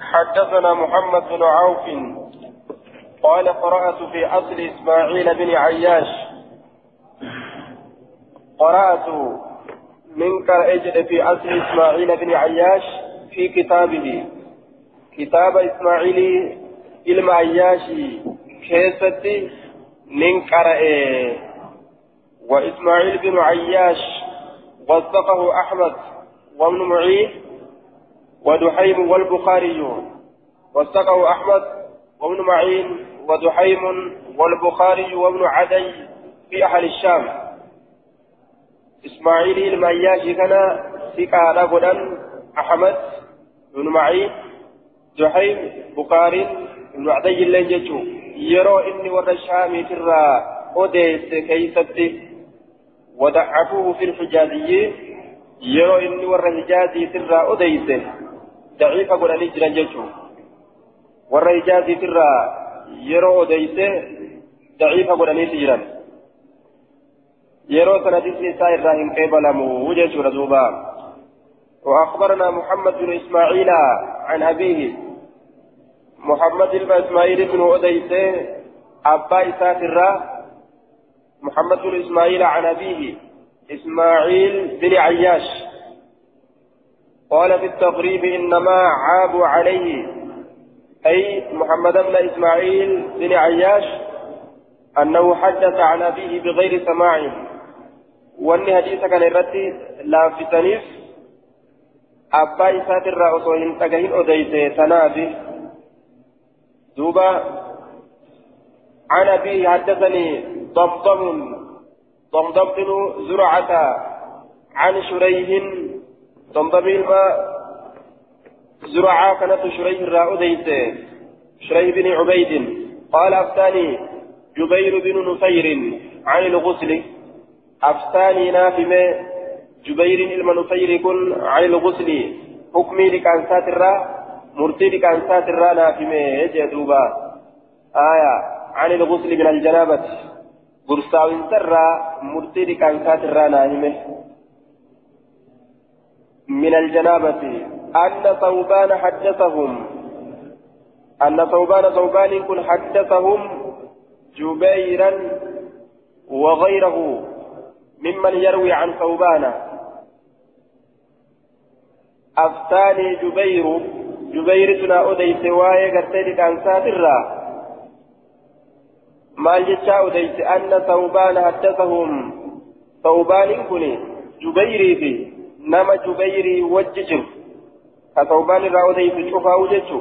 حدثنا محمد بن عوف. قال قرأت في أصل إسماعيل بن عياش. قرأت من كأجد في أصل إسماعيل بن عياش في كتابه. كتاب إسماعيل إلما عياشي كيستي من قرأ. وإسماعيل بن عياش وثقه أحمد وابن معين. ودحيم والبخاري وثقه أحمد وابن معين ودحيم والبخاري وابن عدي في أهل الشام. إسماعيل المياشي كان ثقة غدا أحمد بن معين دحيم بخاري بن عدي اللي يرو إني ورد الشامي ترى أوديس كيستي. وضعفوه في الحجازيين يرو إني ورد حجازي ترى أوديس ضعيف قل أني جران جيشو ورد حجازي ترى يرو أوديس ضعيف قل أني جران يرو سندس سائر راهن قبل موجة رزوبا وأخبرنا محمد بن إسماعيل عن أبيه محمد بن إسماعيل بن أديس أبا إسات الرا محمد بن إسماعيل عن أبيه إسماعيل بن عياش قال في التقريب إنما عابوا عليه أي محمد بن إسماعيل بن عياش أنه حدث عن أبيه بغير سماع. وأن حديث كان الرد لا في تنيف أبا إسات الرا أصوهن تقهين أديس تنافي دوبا عن أبي حدثني ضمضم ضمضم زرعة عن شريه ضمضم الماء زرعة كانت شريه الرأوديت شريه بن عبيد. قال أفتاني جبير بن نفير عن الغسل. أفتاني نافم جبير المنفير كن عن الغسل. حكمي لكانسات الرأ مرتي كان ساتر رانا في ميجي دوبا. آية. عن الغسل من الجنابة. برساو سرا مرتي كان ساتر رانا من الجنابة أن ثوبان حدثهم أن ثوبان ثوبان كن حدثهم جبيرا وغيره ممن يروي عن ثوبان. أفتاني جبير جبير تنا أديس واي قرتي كان ساترا. مال جتشا أديس أن ثوبان حدثهم ثوبان كني جبيري في نما جبيري وججر كثوبان را أديس شوفا وججو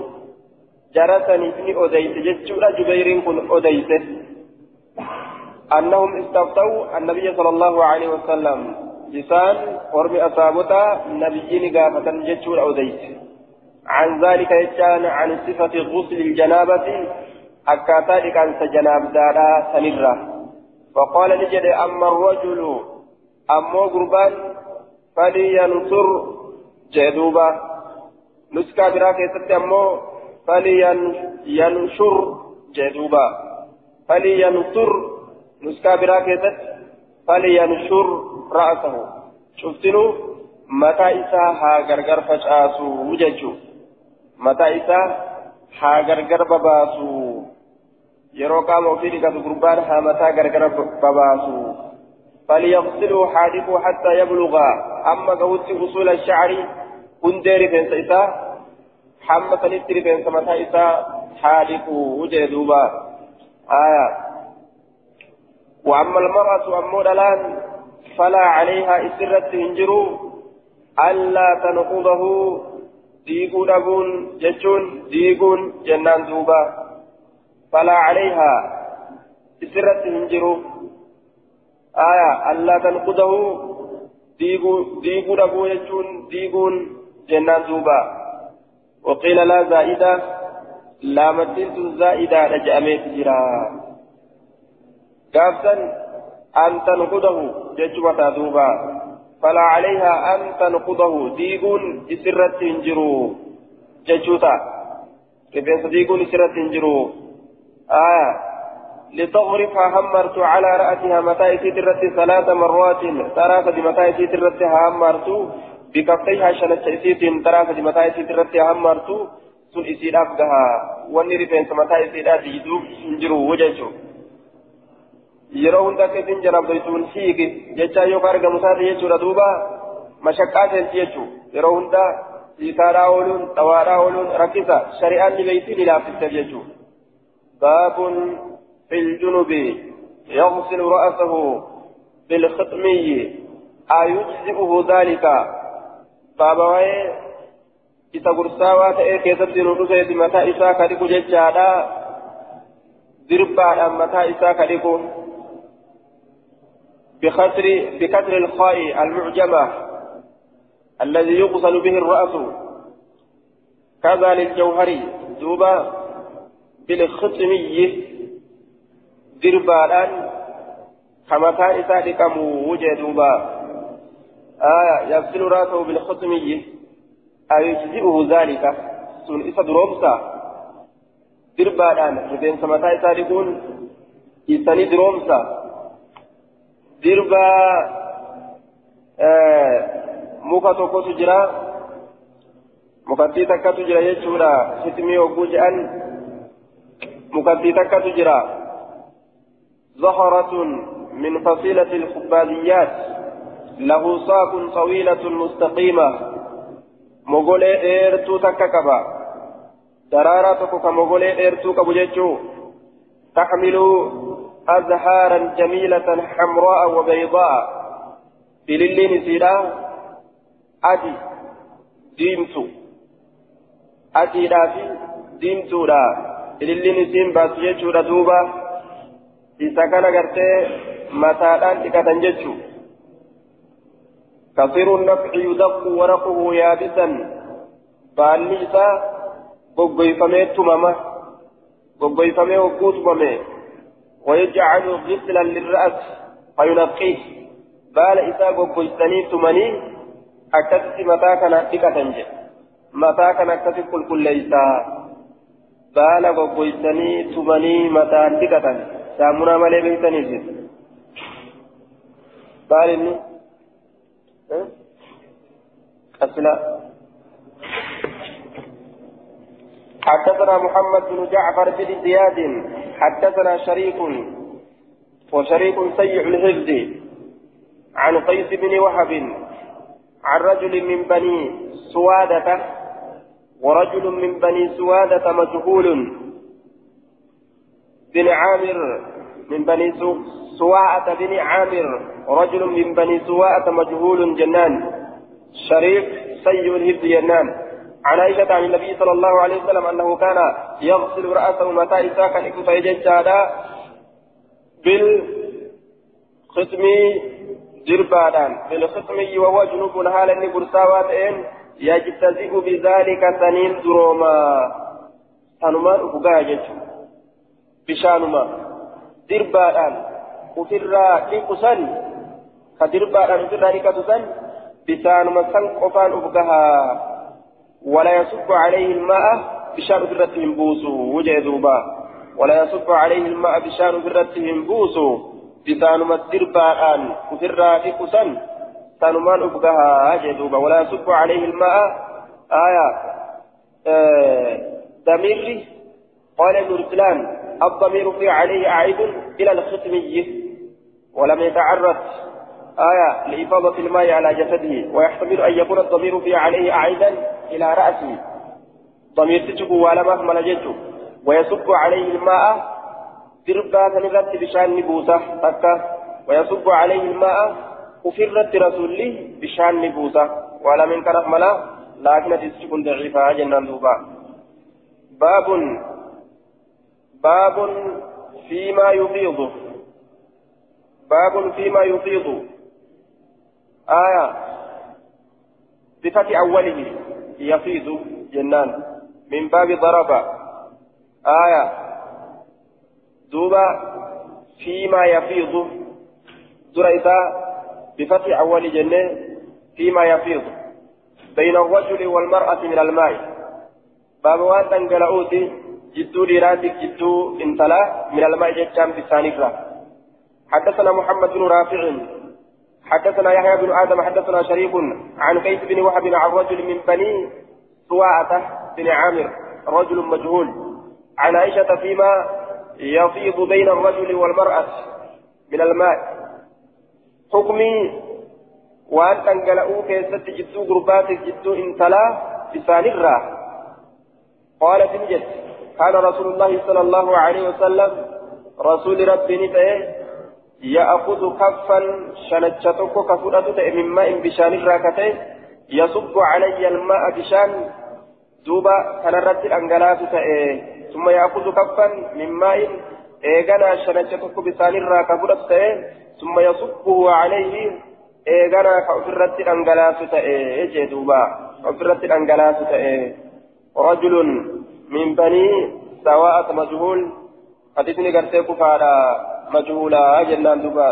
جرسني ابن أديس جتشورا جبير كن أديس أنهم استفتوا النبي صلى الله عليه وسلم جسان ورمي أصابتا نبيين قافة جتشور أديس عن ذلك يجان عن صفة غسل الجنابة أكاتا كان سجناب دارا سنرة فقال نجد أما الرجل أما قربان فلينصر جدوبا نسكا براك يستي أمو فلينشر جدوبا فلينصر نسكا براك يستي فلينشر رأسه. شفتنو متى إسا ها غرغر فجأسو وججو mataa isaa haa gargar babaasu yeroo qaama ofii dhiqatu gurbaan haa mataa gargar babaasu فليغسلوا حادثه حتى يبلغ. أما قوت أصول الشعر كندير فين سيسا حمى فنستري فين سمتا إسا حادثه وجه دوبا. آية. وأما المرأة أمور الآن فلا عليها إسرة هنجروا ألا تنقضه. diiguu dhabuun jechuun diiguun jennaan duuba falaa calayhaa isirratti hin jiru aya allaa tanqudahu diiguu dhabuu jechuun diiguun jennaan duuba. وقيل لا زائدة لا مدينة زائدة رجأميت جرا قابسا أن تنقضه ججوة دوبا فلا عليها أن تنقضه ديغون إسرت انجرو ججوتا كيف ديغون إسرت انجرو آية لتغرف همرت على رأسها متى ترت ثلاث مرات ثلاثة متى ترت همرت بكفيها شنت إسيت ثلاثة متى ترت همرت mataa isiidhaati jidduu hin jiru jechuun yeroo hunda akka isin jarabdoytuun hiiki jechaa yookaan argamu isaati jechuudha duuba mashaqqaa seensi jechuun yeroo hunda hiikaadhaa ooluun xawaadhaa ooluun rakkisa shari'aan ni beeyti ni laaffifteef jechuudha baabun filjunubi يغسل رأسه بالخطمي أيجزئه ذلك بابا keessatti nu dhufeeti mataa isaa ka dhiqu jechaadha dirbaadhaan mataa isaa ka dhiqu بكسر بكسر الخاء المعجمة الذي يغسل به الرأس كذا للجوهري دوبا بالختمي دربالان كما كان إسادك وجدوبا آية يغسل رأسه بالختمي أيجزئه ذلك سن إسا درومسا دربادان رفين سمتا إسا لكون إساني درومسا دربا muka tokkotu jira. Mukattii takkatu jira jechuudha. Sitimii hogguu jedhan mukattii takkatu jira. زهرة من فصيلة الخبازيات له ساق طويلة مستقيمة takka qaba daraaraa tokko ka mogolee dheertuu qabu jechuu taxmilu azhaaran jamiilatan xamraa wabaydaa ililliin isiidha adi diimtu adiidhaa fi diimtuudha ililliin isiin baasu jechuudha duuba isa kana gartee mataadhaan dhiqatan jechuu كثير النفع يدق ورقه يابسا فالنساء غوغيفمي تماما غوغيفمي وكوتمامي ويجعل غسلا للرأس فينقيه بال إذا أكتت متى كان حقيقة متى كان أكتت كل كل ليسا بال غوغيسني تمني متى حقيقة سامنا ملي بيتني بال إني أسلا حدثنا محمد بن جعفر بن زياد حدثنا شريك وشريك سيء الحفظ عن قيس بن وهب عن رجل من بني سوادة ورجل من بني سوادة مجهول. بن عامر من بني سواعة بن عامر رجل من بني سواعة مجهول جنان شريف سيء الهبد جنان عن عائشة عن النبي صلى الله عليه وسلم أنه كان يغسل رأسه متى إساء كان يكفي بالختم جربادان. بالختم وهو جنوب حال أني برساوات إن يجتزئ بذلك سنين دروما. سنمان أفقا بشانما dhiqatu san bisaanuma san qofaan uf gahaa wala yasubbu calayhi ilma'a bishaan ofirratti hin buusu wujee duuba wala yasubbu calayhi ilma'a bishaan ofirratti hin buusu bisaanuma dirbaadhaan ofirraa dhiqu san sanumaan uf gahaa jee duuba wala yasubbu calayhi ilma'a aya damirri qala nursilaan الضمير في عليه عائد إلى الختمي. ولم يتعرض آية لإفاضة الماء على جسده ويحتمل أن يكون الضمير في عليه عائدا إلى رأسه. ضمير تجب ولم أهمل جده ويصب عليه الماء دربا سنرد بشأن نبوسة تكا ويصب عليه الماء وفرت رسوله بشأن نبوسة ولم ينكر أهملا لكن تسجب ضعيفة جنان دوبا. باب باب فيما يفيض. باب فيما يفيض. آية بفتح أوله. يفيض جنان. من باب ضرب. آية دوبا فيما يفيض. دريتا بفتح أول جنة. فيما يفيض. بين الرجل والمرأة من الماء. باب وان تنقلعوتي جدو ليراتك جدو انتلا من الماء في الثانية حدثنا محمد بن رافع. حدثنا يحيى بن آدم. حدثنا شريك عن قيس بن وهب عن رجل من بني سواعة بن عامر رجل مجهول. عن عائشة فيما يفيض بين الرجل والمرأة من الماء. حكمي وأن تنقلأوا كيست جدو قربات جدو انتلا بسان الراه قالت نجد كان رسول الله صلى الله عليه وسلم رسول ربي نتأه يأخذ كفا شنجتك كفرة من ماء بشان الراكتة يصب علي الماء بشان دوبا كان رد أنقلات تأه ثم يأخذ كفا من ماء إيغانا شنجتك بشان الراكفرة ثم يصبه عليه إيغانا كفرة أنقلات تأه جدوبا كفرة أنقلات تأه رجل من بني سواء مجهول. حديثني قرتي كفارا مجهولا. جنان دوبا.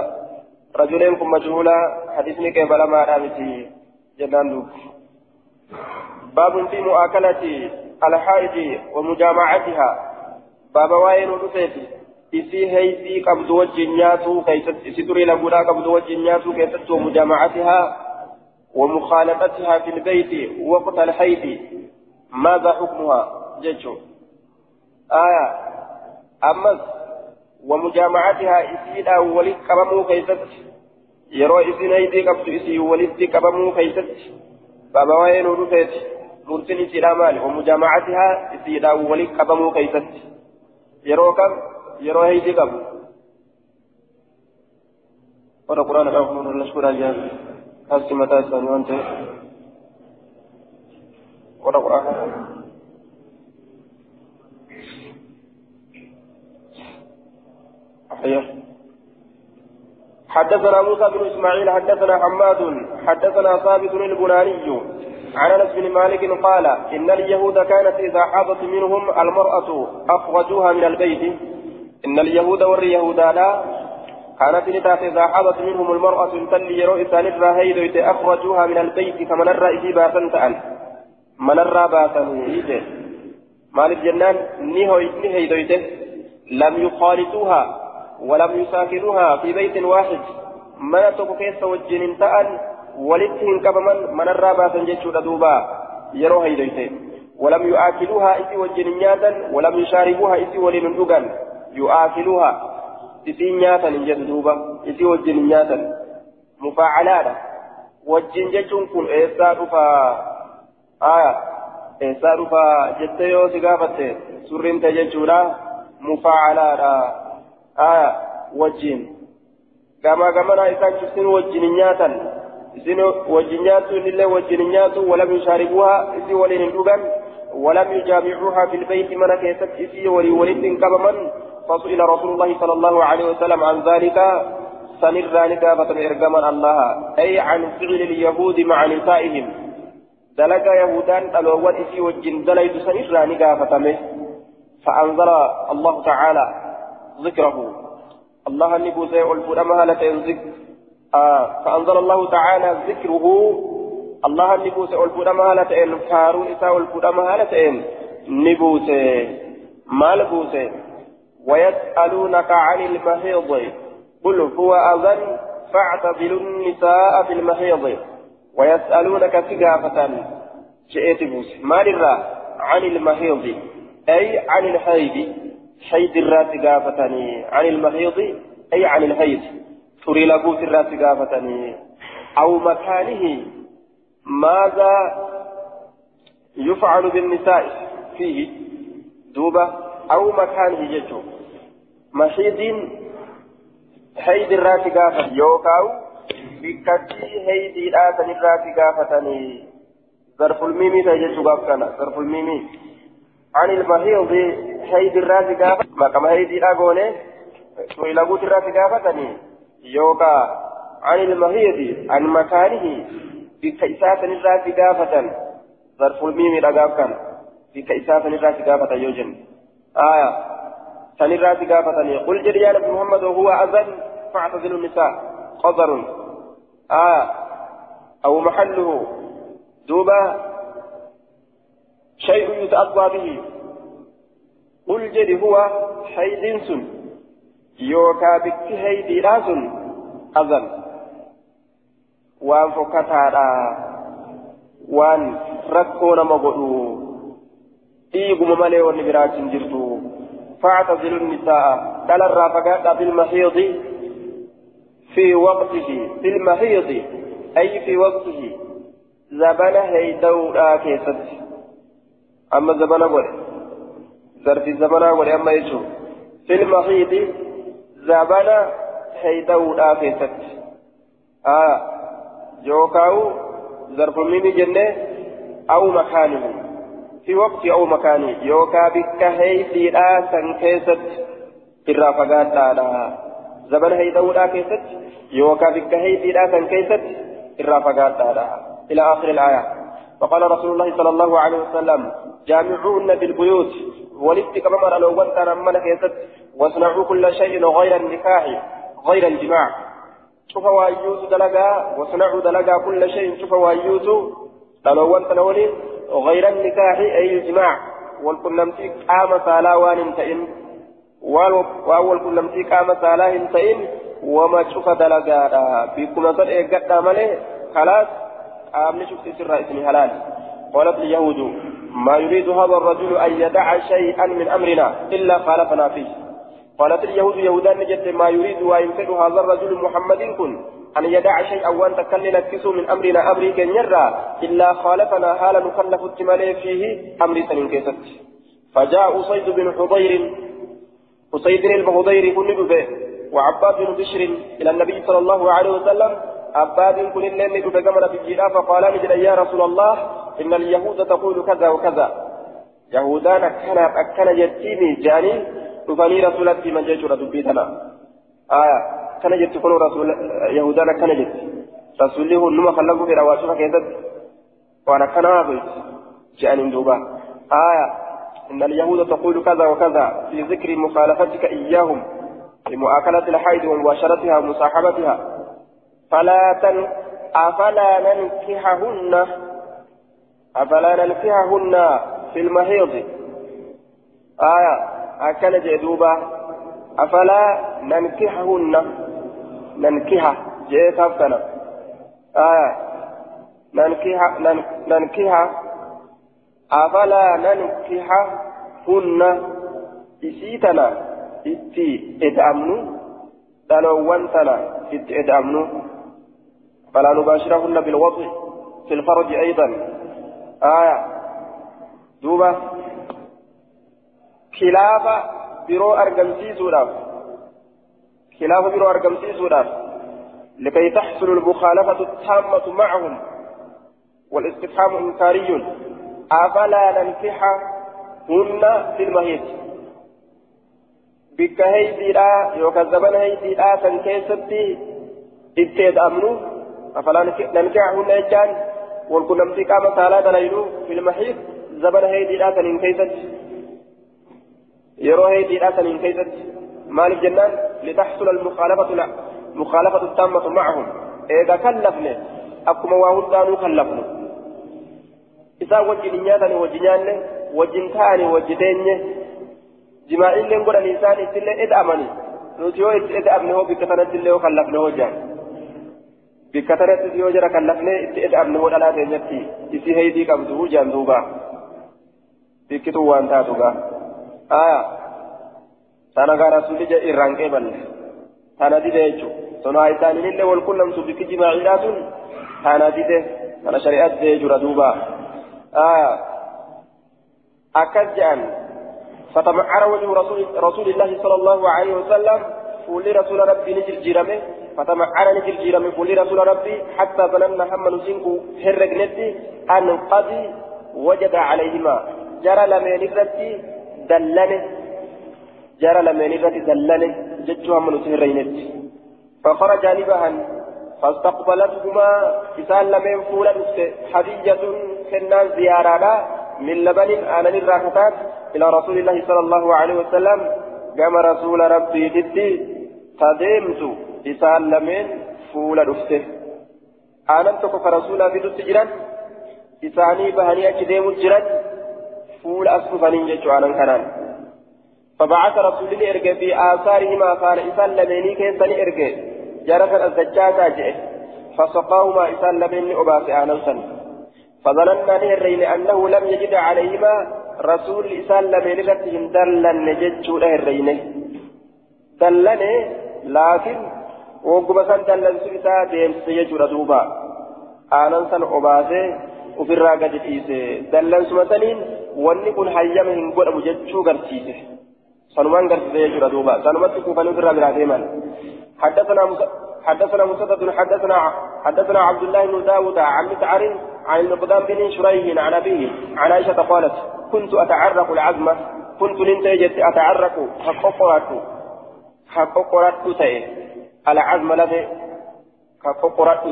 رجلين كن مجهولا. حديثني كيف لما رامتي جنان دوب. باب في مؤاكلة الحائض ومجامعتها. باب وين ودفيتي isii heysii qabdu wajjin nyaatuu keessatti isi durii laguudhaa qabdu wajjin nyaatuu keessatti ومجامعتها ومخالطتها في البيت وقت الحيض. ماذا حكمها؟ جيتشو آية أمس ومجامعتها إسيدا ولد كبمو كيست يرو إسين أيدي قبض إسي ولد كبمو كيست بابا وين ورفت مرسل إسيدا مال ومجامعتها إسيدا ولد كبمو كيست يرو كم يرو أيدي قبض ورا قرآن الأخوة نشكر أجاب هسي متى سنة وانت ورا قرآن حدثنا موسى بن إسماعيل حدثنا حماد حدثنا ثابت البناني. عن أنس بن مالك قال إن اليهود كانت إذا حاضت منهم المرأة اخرجوها من البيت. إن اليهود واليهود لا كانت إذا حاضت منهم المرأة تلي يرو اسان الراهيد اخرجوها من البيت كمن الرأي باسن تأل. من الرا باسن مالك جنان دويته لم يخالطوها. ولم يساكنوها في بيت واحد. ما تكوكيس وجن تأن ولدتهم كبمن من الرابع سنجتشو دوبا يروها إليه ولم يؤكلوها إسي وجن نياتا. ولم يشاربوها إسي ولن دوغان يؤكلوها. إسي نياتا نجد دوبا. إسي وجن نياتا. مفاعلات وجن جتشون كن. إيسا دفا آية. إيسا دفا جتيو سقافة سرين تجتشونا مفاعلات آية وجين كما كما إسان شفتين وجين نياتا إسين وجين نياتو ولم يشاربوها إسي ولين دوغان ولم يجامعوها في البيت من كيست إسي ولي ولد كبمن فسئل رسول الله صلى الله عليه وسلم عن ذلك سنر ذلك فتن الله أي عن فعل اليهود مع نسائهم دلق يهودان الأول إسي وجين دليت سنر ذلك فأنزل الله تعالى ذكره. الله نبو زي الفرما آه فأنزل الله تعالى ذكره. الله نبو زي الفرما لتين فارو إساء الفرما لتين نبو ما نبو ويسألونك عن المحيض. قل هو أذن فاعتزلوا النساء في المحيض. ويسألونك ثقافة شئت بوس ما عن المحيض. أي عن الحيض. حيد الراس قافتني عن المحيض أي عن الحيض. تري لقوت الراس قافتني. أو مكانه ماذا يفعل بالنساء فيه؟ دوبة. أو مكانه ججو. محيض حيد الراس قافت يوكاو. بكتي حيد الراس الراس قافتني. ظرف الميمي تججو قافتنا. ظرف الميمي. عن المحيض هيدي الراس قافة ما كما هيدي أقوني ويلقوت الراس قافتني يوكا عن المحيض عن مكانه بكيسات الراس قافة ظرف الميم الأقاف كان بكيسات الراس قافة يوجن آية سن الراس قافة قل جري يا محمد وهو أذن فاعتزلوا النساء قدر آية أو محله دوبا شيء يتأطى به قل جد هو حيد سن يوكا بك هيدي سن أذن. وان فكتارا وان ركونا مغدو wanni biraatti hin jirtu فاعتزلوا النساء قال الرافقات في المحيض في وقته في المحيض أي في وقته. زبنا هيدو كيست. أما زبنا قول ظرف الزبنا قول أما يشوف في المحيض زبنا هيدو كيست آه يوكاو ظرف ميمي جنة أو مكانه في وقت أو مكان يوكا بك هيدي آسا كيست الرافقات لا زمن هيدو لا كيست يوكا بك هيدي آسا كيست الرافقات لا إلى آخر الآية فقال رسول الله صلى الله عليه وسلم جامعوهن بالبيوت ولدت كما مر لو وانت نمنا كيست واصنعوا كل شيء غير النكاح غير الجماع. شوف وايوز دلقا واصنعوا دلقا كل شيء شوف وايوز لو وانت نولين غير النكاح أي الجماع. والكلمتي قام سالا وان انتئن. وأول كلمتي قام سالا انتئن. وما تشوف دلقا بكم صدق قد مالي خلاص قام نشوف سر اسمي حلال. قالت اليهود ما يريد هذا الرجل أن يدع شيئا من أمرنا إلا خالفنا فيه. قالت اليهود يهودان نجد ما يريد ويمكن هذا الرجل محمد كن أن يدع شيئا وأن تكلل كسو من أمرنا أمري كنيرا إلا خالفنا حال نكلف التمالي فيه أمري سنين كيست. فجاء أسيد بن حضير أسيد البهضير كن به وعباد بن بشر إلى النبي صلى الله عليه وسلم عباد كن اللين دفه كما في فقال نجد يا رسول الله إن اليهود تقول كذا وكذا يهودان كانت أكن يتيني جاني دفني رسولتي من جيش دبيتنا آية كان كل رسول يهودانا كان جت رسوله نما خلقوا في رواسوها كذا وأنا كان عابد جاء دوبا آية إن اليهود تقول كذا وكذا في ذكر مخالفتك إياهم لمؤاكلة الحيض ومباشرتها ومصاحبتها فلا تن أفلا ننكحهن؟ أفلا ننكحهن في المحيض؟ آية أكل جدوبا أفلا ننكحهن؟ ننكها جيساف كان آية ننكها ننكها أفلا ننكها هن إسيتنا. إتي إدأمنو. دلوان تنا إتي إدأمنو. فلا نباشرهن بالوضع في الفرج أيضا. آية. دوبا خلافة برو أرقمسي سوراف خلاف برو أرقم سيسودان لكي تحصل المخالفة التامة معهم والاستفهام إنكاري. أفلا ننكح هن في المهيد بك هيديرا يوكذبن هيديرا تنكيستي اتيد أمنو أفلا ننكحهن إجان والكلمتي قام تعالى دليلو في المحيط. زبن هيديرا تنكيست يرو هيديرا تنكيست مالك جنان لتحصل المخالفة لا مخالفة التامة معهم. إذا كلفنا أكما واهن دانو كلفنا. إذا وجن نياتني وجنان وجن تاني وجدين جماعي اللي نقول الإنسان إتلي إدأمني نوتيو إدأمني هو بكتنة اللي هو جان بكتنة اللي هو جرى كلفنا إدأمني هو دلاتي نفسي إسي هيدي كبدو جان دوبا bakki tun waanta duuba آية tana gaa rasuulli irraan qeeballe tana dide jechuudha sonaa isaaniinillee wal qunnamtu bikki jimaaciidhaa sun tana dide tana shari'aa dide jira duuba akkas jedhan فتمعر وجه رسول, رسول الله صلى الله عليه وسلم فولي رسول ربي ni jijjiirame فتمعر ni jijjiirame فولي رسول ربي حتى ظننا هم نسينكو هرق أن قد وجد عليهما. جرى لمن الرتي دلنه. جرى لمن الرتي دلني جتشها من سهرينت فخرج نبها فاستقبلتهما. إسان لمن فولا حدية كنان زيارة من لبن آن الراكتات إلى رسول الله صلى الله عليه وسلم. قام رسول ربي جدي. تدمت إسان لمن فولا رفته aanan tokko ka rasuulaa fidutti jiran isaanii bahanii achi deemu jiran fuula as dhufaniin jechuu aanan kanaan. فبعث رسول الله إرجع في آثارهما قال إسان لمني كيسان إرجع جرفا الزجاجة جئ فسقاهما إسان لمني أباسي آنوسا فظننا نهرين أنه لم يجد عليهما رسول إسان لمن رتهم دلن نججو له الرينه دلن لكن وقم سن دلن سوئتا ديمس يجو ردوبا آنان سن أباسه ofirraa gadi dhiise. Dallansuma saniin wanni kun hayyama hin godhamu jechuu garsiise sanumaan garsiise jechuudha duuba. Sanumatti kuufanii ofirraa biraa deeman. حدثنا حدثنا مسدد حدثنا حدثنا عبد الله بن داود عن مسعر عن المقدام بن شريح عن أبيه عن عائشة قالت كنت أتعرق العزمة كنت لنتجت أتعرق حققرت حققرت تأي العزم لفي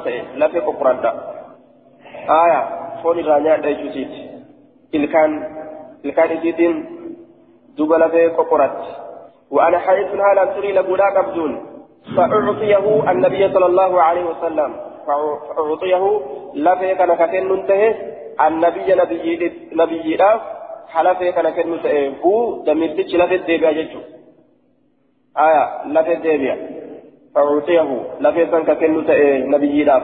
تأي لفي ققرت آية فون الرانيا دايجوسيت إلكان إلكان إسيتين دوبا لفي ققرت وأنا حيث هالا تري لبولا قبدون فأعطيه النبي صلى الله عليه وسلم. فأعطيه لفي كان كتن منتهي النبي نبي نبي حلفي كان كتن منتهي هو دمرتش لفي الدبيع جيجو. آية لفي الدبيع فأعطيه. كتن منتهي نبي لا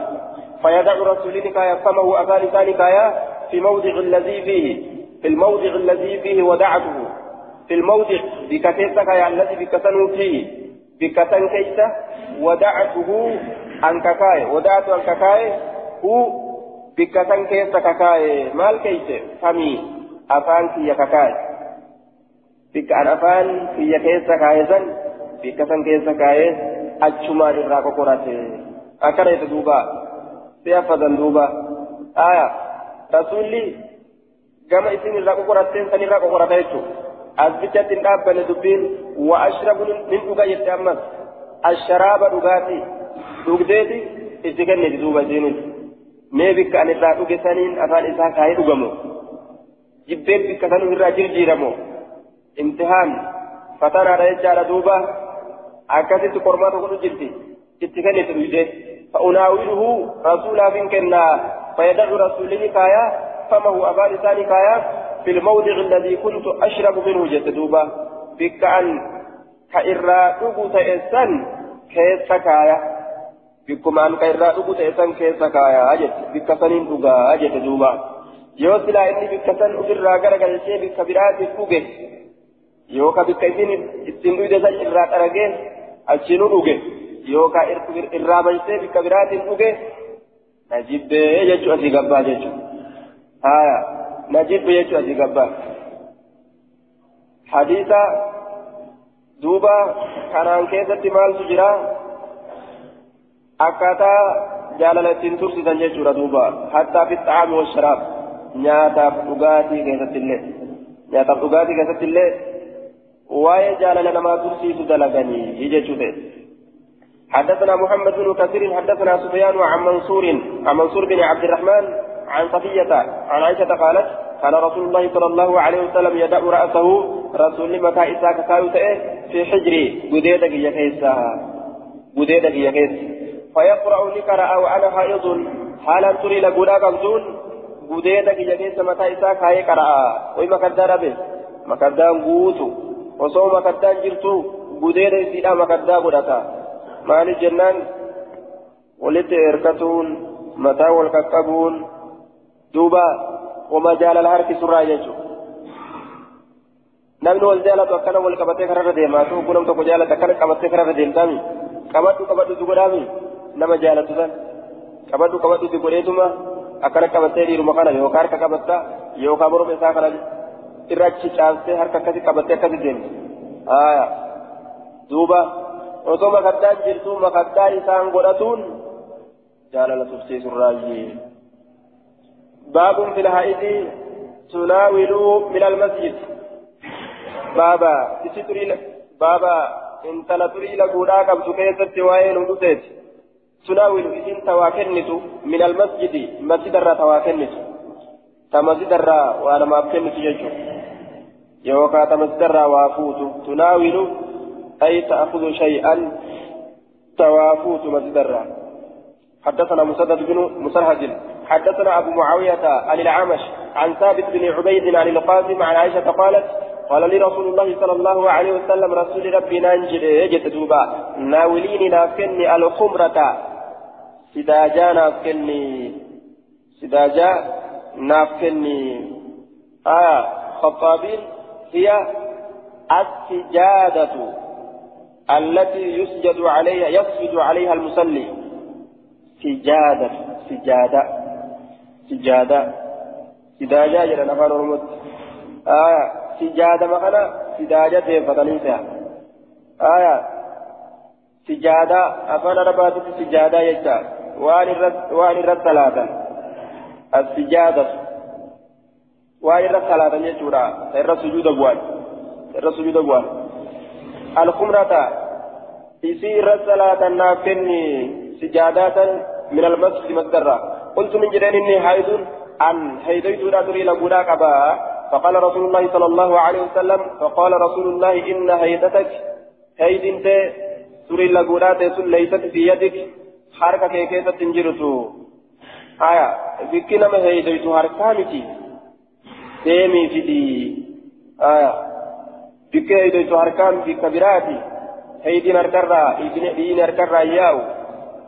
فيدع رسولك يا فمه أبان ذلك يا في موضع الذي فيه في الموضع الذي فيه ودعته. في الموضع بكتيسك يا الذي بكتنه فيه. بكتن كيسة ودعته أنككاي ودعت أنككاي هو بكتن كيسة ككاي مال كيسة فمي أفان في ككاي بك أن أفان في كيسة كايزا بكتن كيسة كاي أجمع الراكو قراتي أكره دوبا سيافة دوبا آية رسولي كما اسم الراكو قراتين سني الراكو قراتي أثبتت الأب دبين وأشرب من أغاية أمس الشراب أغاتي أغديتي إتكني دوبا جينيس mee bikka ani irraa dhuge saniin afaan isaa kaayee dhugamu. Jibbeen bikka sanuu irraa jirjiiramu. Imtihaan fatanaadha jechaadha duuba. Qormaa tokkotu jirti itti kennite dhuyde fa'unaawiluhu rasuulaaf hin kennaa fayyadacu rasuulini kaayaa famahu afaan isaanii kaayaa في الموضع الذي كنت أشرب منه جتدوبا بك أن كإرى أبو تأسن كيس كايا بكم أن كإرى أبو تأسن كيس كايا أجت بك سنين أبا أجت دوبا yoo silaa inni bikka san ofirraa garagalchee bikka biraatiif dhuge yookaan bikka isin ittiin dhuyde san irraa achiinu dhuge yookaan irraa balsee bikka biraatiin dhuge na jibbee jechuu asii gabbaa jechuudha. نجيب يجو أجي قبا حديثا دوبا كان كيسة مال سجرا أكاتا جالالتين ترسي تنجيشورا دوبا حتى في الطعام والشراب نياتا فقاتي كيسة الله نياتا فقاتي كيسة الله واي جالال نما ترسي تدلغني يجيشو حدثنا محمد بن كثير حدثنا سفيان عن منصور عن منصور بن عبد الرحمن عن صفية عن عائشة قالت كان رسول الله صلى الله عليه وسلم يدع رأسه رسول متى إساك في حجري بديدك يكيسا بديدك يكيس. فيقرأ لكرأ وأنا حائض حالا تري لقولا قبضون بديدك يكيس متى إساك هاي كرأ وإما كدار به؟ مكدان قوتو. وصو مكدان جرتو بديد إسيدا مكدا قدتا مال الجنان ولت إركتون متى والكتبون دوبا وما جال الهرك سرا يجو namni wal jaalatu akkana wal qabatee kararra deemaa ta'u kun tokko jaalata akkana qabatee kararra deemtaami qabadhu qabadhu si godhaami nama jaalatu san qabadhu qabadhu si godheetuma akkana qabatee dhiiruma kana yookaan harka qabatta yookaan morma isaa kana irra achi caastee harka akkasi qabatee akkasi deemti haaya duuba. Osoo makaddaan jirtu makaddaa isaan godhatuun jaalala tufsiisurraayyee. باب في الهائد تناول من المسجد بابا تشتري بابا انت لا تري لغودا كم كيست وين ودوتت تناول إذن تواكنت من المسجد مسجد الرا تواكنت تمسجد الرا وأنا ما بكنت يجو يوكا الرا وافوت تناول أي تأخذ شيئا توافوت مسجد الرا حدثنا مسدد بن مسرهد حدثنا أبو معاوية عن الأعمش عن ثابت بن عبيد عن القاسم عن عائشة قالت قال لي رسول الله صلى الله عليه وسلم رسول ربي ننجد يجت دوبا. ناوليني نافكني الخمرة. سداجا نافكني سداجا نافكني آه خطابين. هي السجادة التي يسجد عليها يسجد عليها المصلي. سجادة سجادة سجادة. سجادة جل نفر رمت آية سجادة مخنا سجادة فتنيسها آية سجادة أفن رباتك سجادة يجتا. وان الرد ثلاثا السجادة. وان الرد ثلاثا يجورا الرد سجود أبوان الرد سجود أبوان الخمرة يصير صلاة نافني سجادات من المسجد مصدرة قلت من جرين إني حيد أن هيديت لا تري لقولا كبا فقال رسول الله صلى الله عليه وسلم فقال رسول الله إن هيدتك هيد انت تري لقولا تسل ليست في يدك حركة كيف تنجرتو آية بكنا ما هيديت حركة سيمي في دي آية بك هيديت حركة في كبيراتي هيدين أركرا هيدين أركرا ياو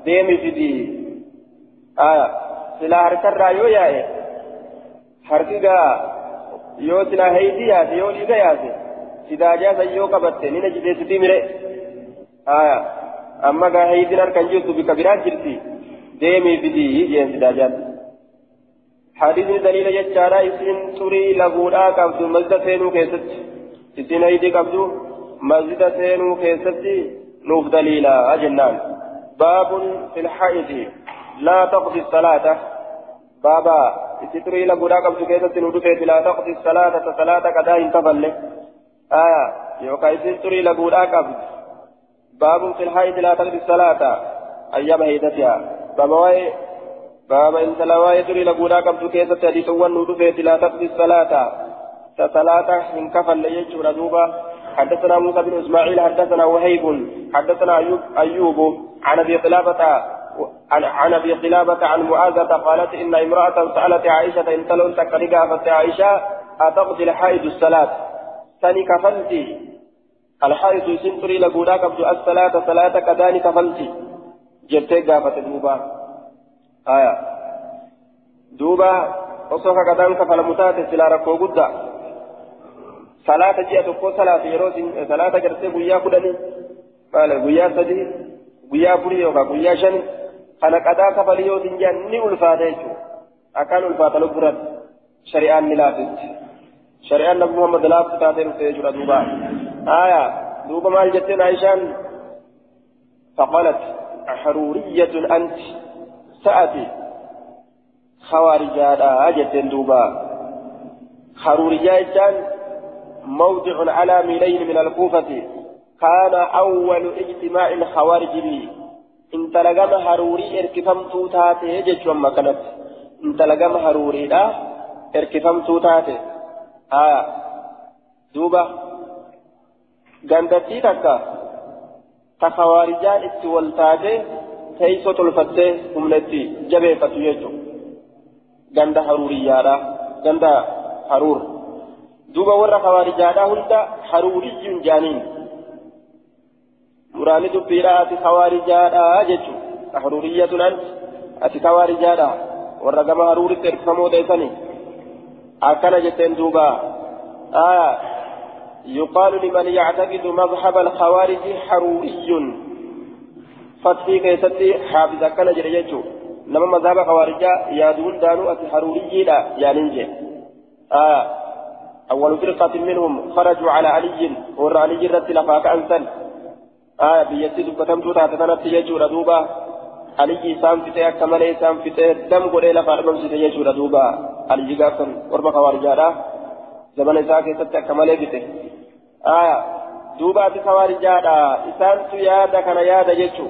deemi fidi aya silaa harkarraa yoo yaa'e harki gaa yoo silaa heeydii yaase yoo dhiiga yaase sidaajaasan yoo qabatte nina jideessitii mire aya amma gaa heeydiin harkan jirtu bika biraan jirti deemii fidi jeen sidaajaan حديث دليل يجارا اسم تري لغودا قبض مسجد سينو كيست اسم هيدي قبض مسجد سينو كيست نوف دليلا أجنان باب في الحائض لا تقضي الصلاة بابا ستري لقولا قبل كيسة ندفت لا تقضي الصلاة صلاة كدا انتفل آية يوكا ستري لقولا قبل باب في الحائض لا تقضي الصلاة أيام هيدتها بابا واي بابا إن سلاوا تري لقولا قبل كيسة حديثوان ندفت لا تقضي الصلاة صلاة انكفل يجور دوبا حدثنا موسى بن اسماعيل حدثنا وهيب حدثنا ايوب ايوب عن ابي قلابه عن ابي قلابه عن معاذة قالت ان امرأة سألت عائشة ان تلون فت عائشة أتقضي الحائض الصلاة ثاني كفلتي الحائض سنتري لقولا قبض الصلاة صلاة كذاني كفلتي جبتي قافة دوبا آية دوبا وصفك كذان كفل متاتي سلا ركو قدّا yeroo salaata gartee guyyaa kudhanii maala guyyaa sadii guyyaa afurii yookaan guyyaa shani kana qadaa kafalii yoo tinjaan ni ulfaata jechuudha akkaan ulfaata lubburatti shari'aan ni laafitti shari'aan nabi muhammad laaftu taatee dhufte jechuudha duuba aayaa duuba maal jetteen aayishaan فقالت حرورية أنت سأتي خوارجادا أجتن دوبا حرورية جان موضع على ميلين من الكوفة كان أول اجتماع الخوارج به إن تلقم هروري اركفم توتاتي يجج وما كانت إن تلقم هروري لا اركفم توتاتي آه دوبا قندتي تكا تخوارجان اتولتاتي تيسو تلفتي هملتي جبه فتيجو قند هروري يارا قند هرور دوبا ورا خوارجادا هندا حروري جانين مراني دبيرا أتي خوارجادا جتشو حرورية أنت أتي خوارجادا ورا كما حروري تركمو ديساني أكنا جتين دوبا آه يقال لمن يعتقد مذهب الخوارج حروري فتحي كيستي حافظ كان جريجو نما مذهب خوارجا يادون دانو أتي حروري لا يعني آه أول فرقة منهم خرجوا على علي ور علي رت لفاك أنسل آية بيتي دبتم توتا تتنت يجور دوبا علي سام فتي أكمل سام فتي دم قولي لفا رمم ستي يجور علي قاسم وربا خوارجالا زمن إساك ستي أكمل فتي آية دوبا في خوارجالا إسان يادا كان يادا يجو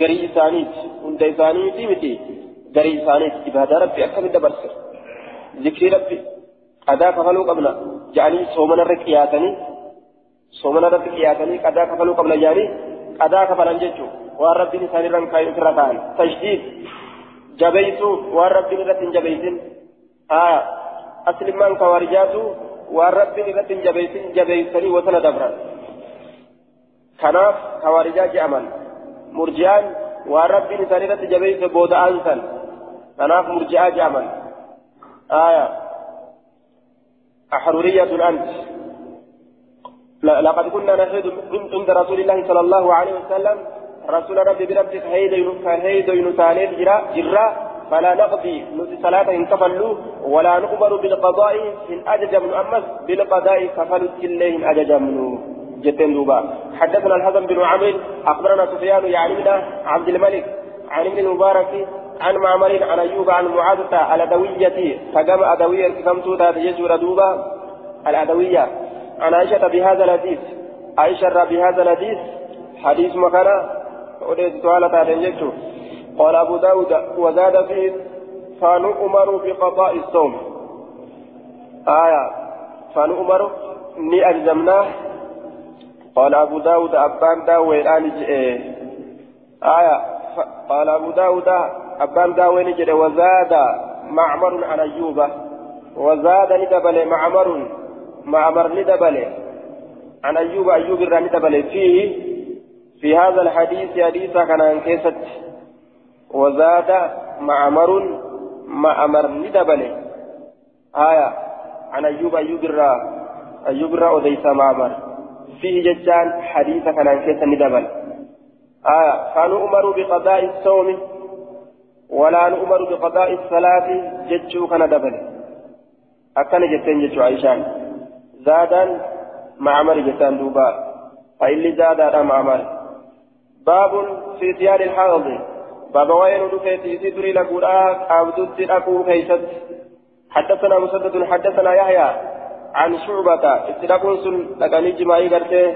غري إسانيت هند إسانيتي متي غري إسانيت إبادة ربي أكمل دبرسر ذكري ربي qadaa kafaluu qabna jedhanii soomana irra qiyaatanii soomana irratti qiyaatanii qadaa kafaluu qabna jedhanii qadaa kafalan jechuun waan rabbiin isaan irra kaa'in ofirra kaa'an tashdiid jabeessuu waan rabbiin irratti hin jabeessin haa aslimmaan kawaarijaatu waan rabbiin irratti hin jabeessin jabeessanii wasana dabran kanaaf kawaarijaa je'aman waan rabbiin isaan irratti jabeesse booda'aan san kanaaf murji'aa je'aman aayaa أحرورية أنت لقد كنا نشهد عند رسول الله صلى الله عليه وسلم رسول ربي بربك هيد ينسانيت جرا جرا فلا نقضي. نسي صلاة إن كفلوا ولا نؤمر بالقضاء إن أجج من أمس بالقضاء كفلوا كلهم أجج منه جتين دوبا. حدثنا الحسن بن عمرو أخبرنا سفيان يعني من عبد الملك عن ابن المبارك عن معمر عن أيوب عن معاذة الأدوية. فقام أدوية كم توتا يجور دوبا؟ الأدوية. عن عائشة بهذا الحديث. عائشة بهذا الحديث. حديث مكان وليس تعالى قال أبو داود وزاد فيه فنؤمر بقضاء الصوم. آية. فنؤمر ني ألزمناه. قال أبو داود أبان داوين آل آية قال أبو داود أبان داوين جد وزاد معمر عن أيوب. وزاد ندبل معمر معمر ندبل. عن أيوب أيوب ندبل. فيه في هذا الحديث حديث كان انكست وزاد معمر معمر ندبل. آية عن أيوب أيوب الرا أيوب الرا وديس معمر. فيه ججان حديث كان انكست ندبل. آية فنؤمر بقضاء الصوم ولا نؤمر بقضاء الصلاة ججو كان دبل. أكن جتين ججو عيشان. زادا معمر جتان دوبا. فإلي زادا معمر باب في ثياب الحائض باب وين دفيتي سدري لقولا قابدت أكو كيست حدثنا مسدد حدثنا يحيى. عن شعبة اتلاقون سن لقاني جماعي قرتة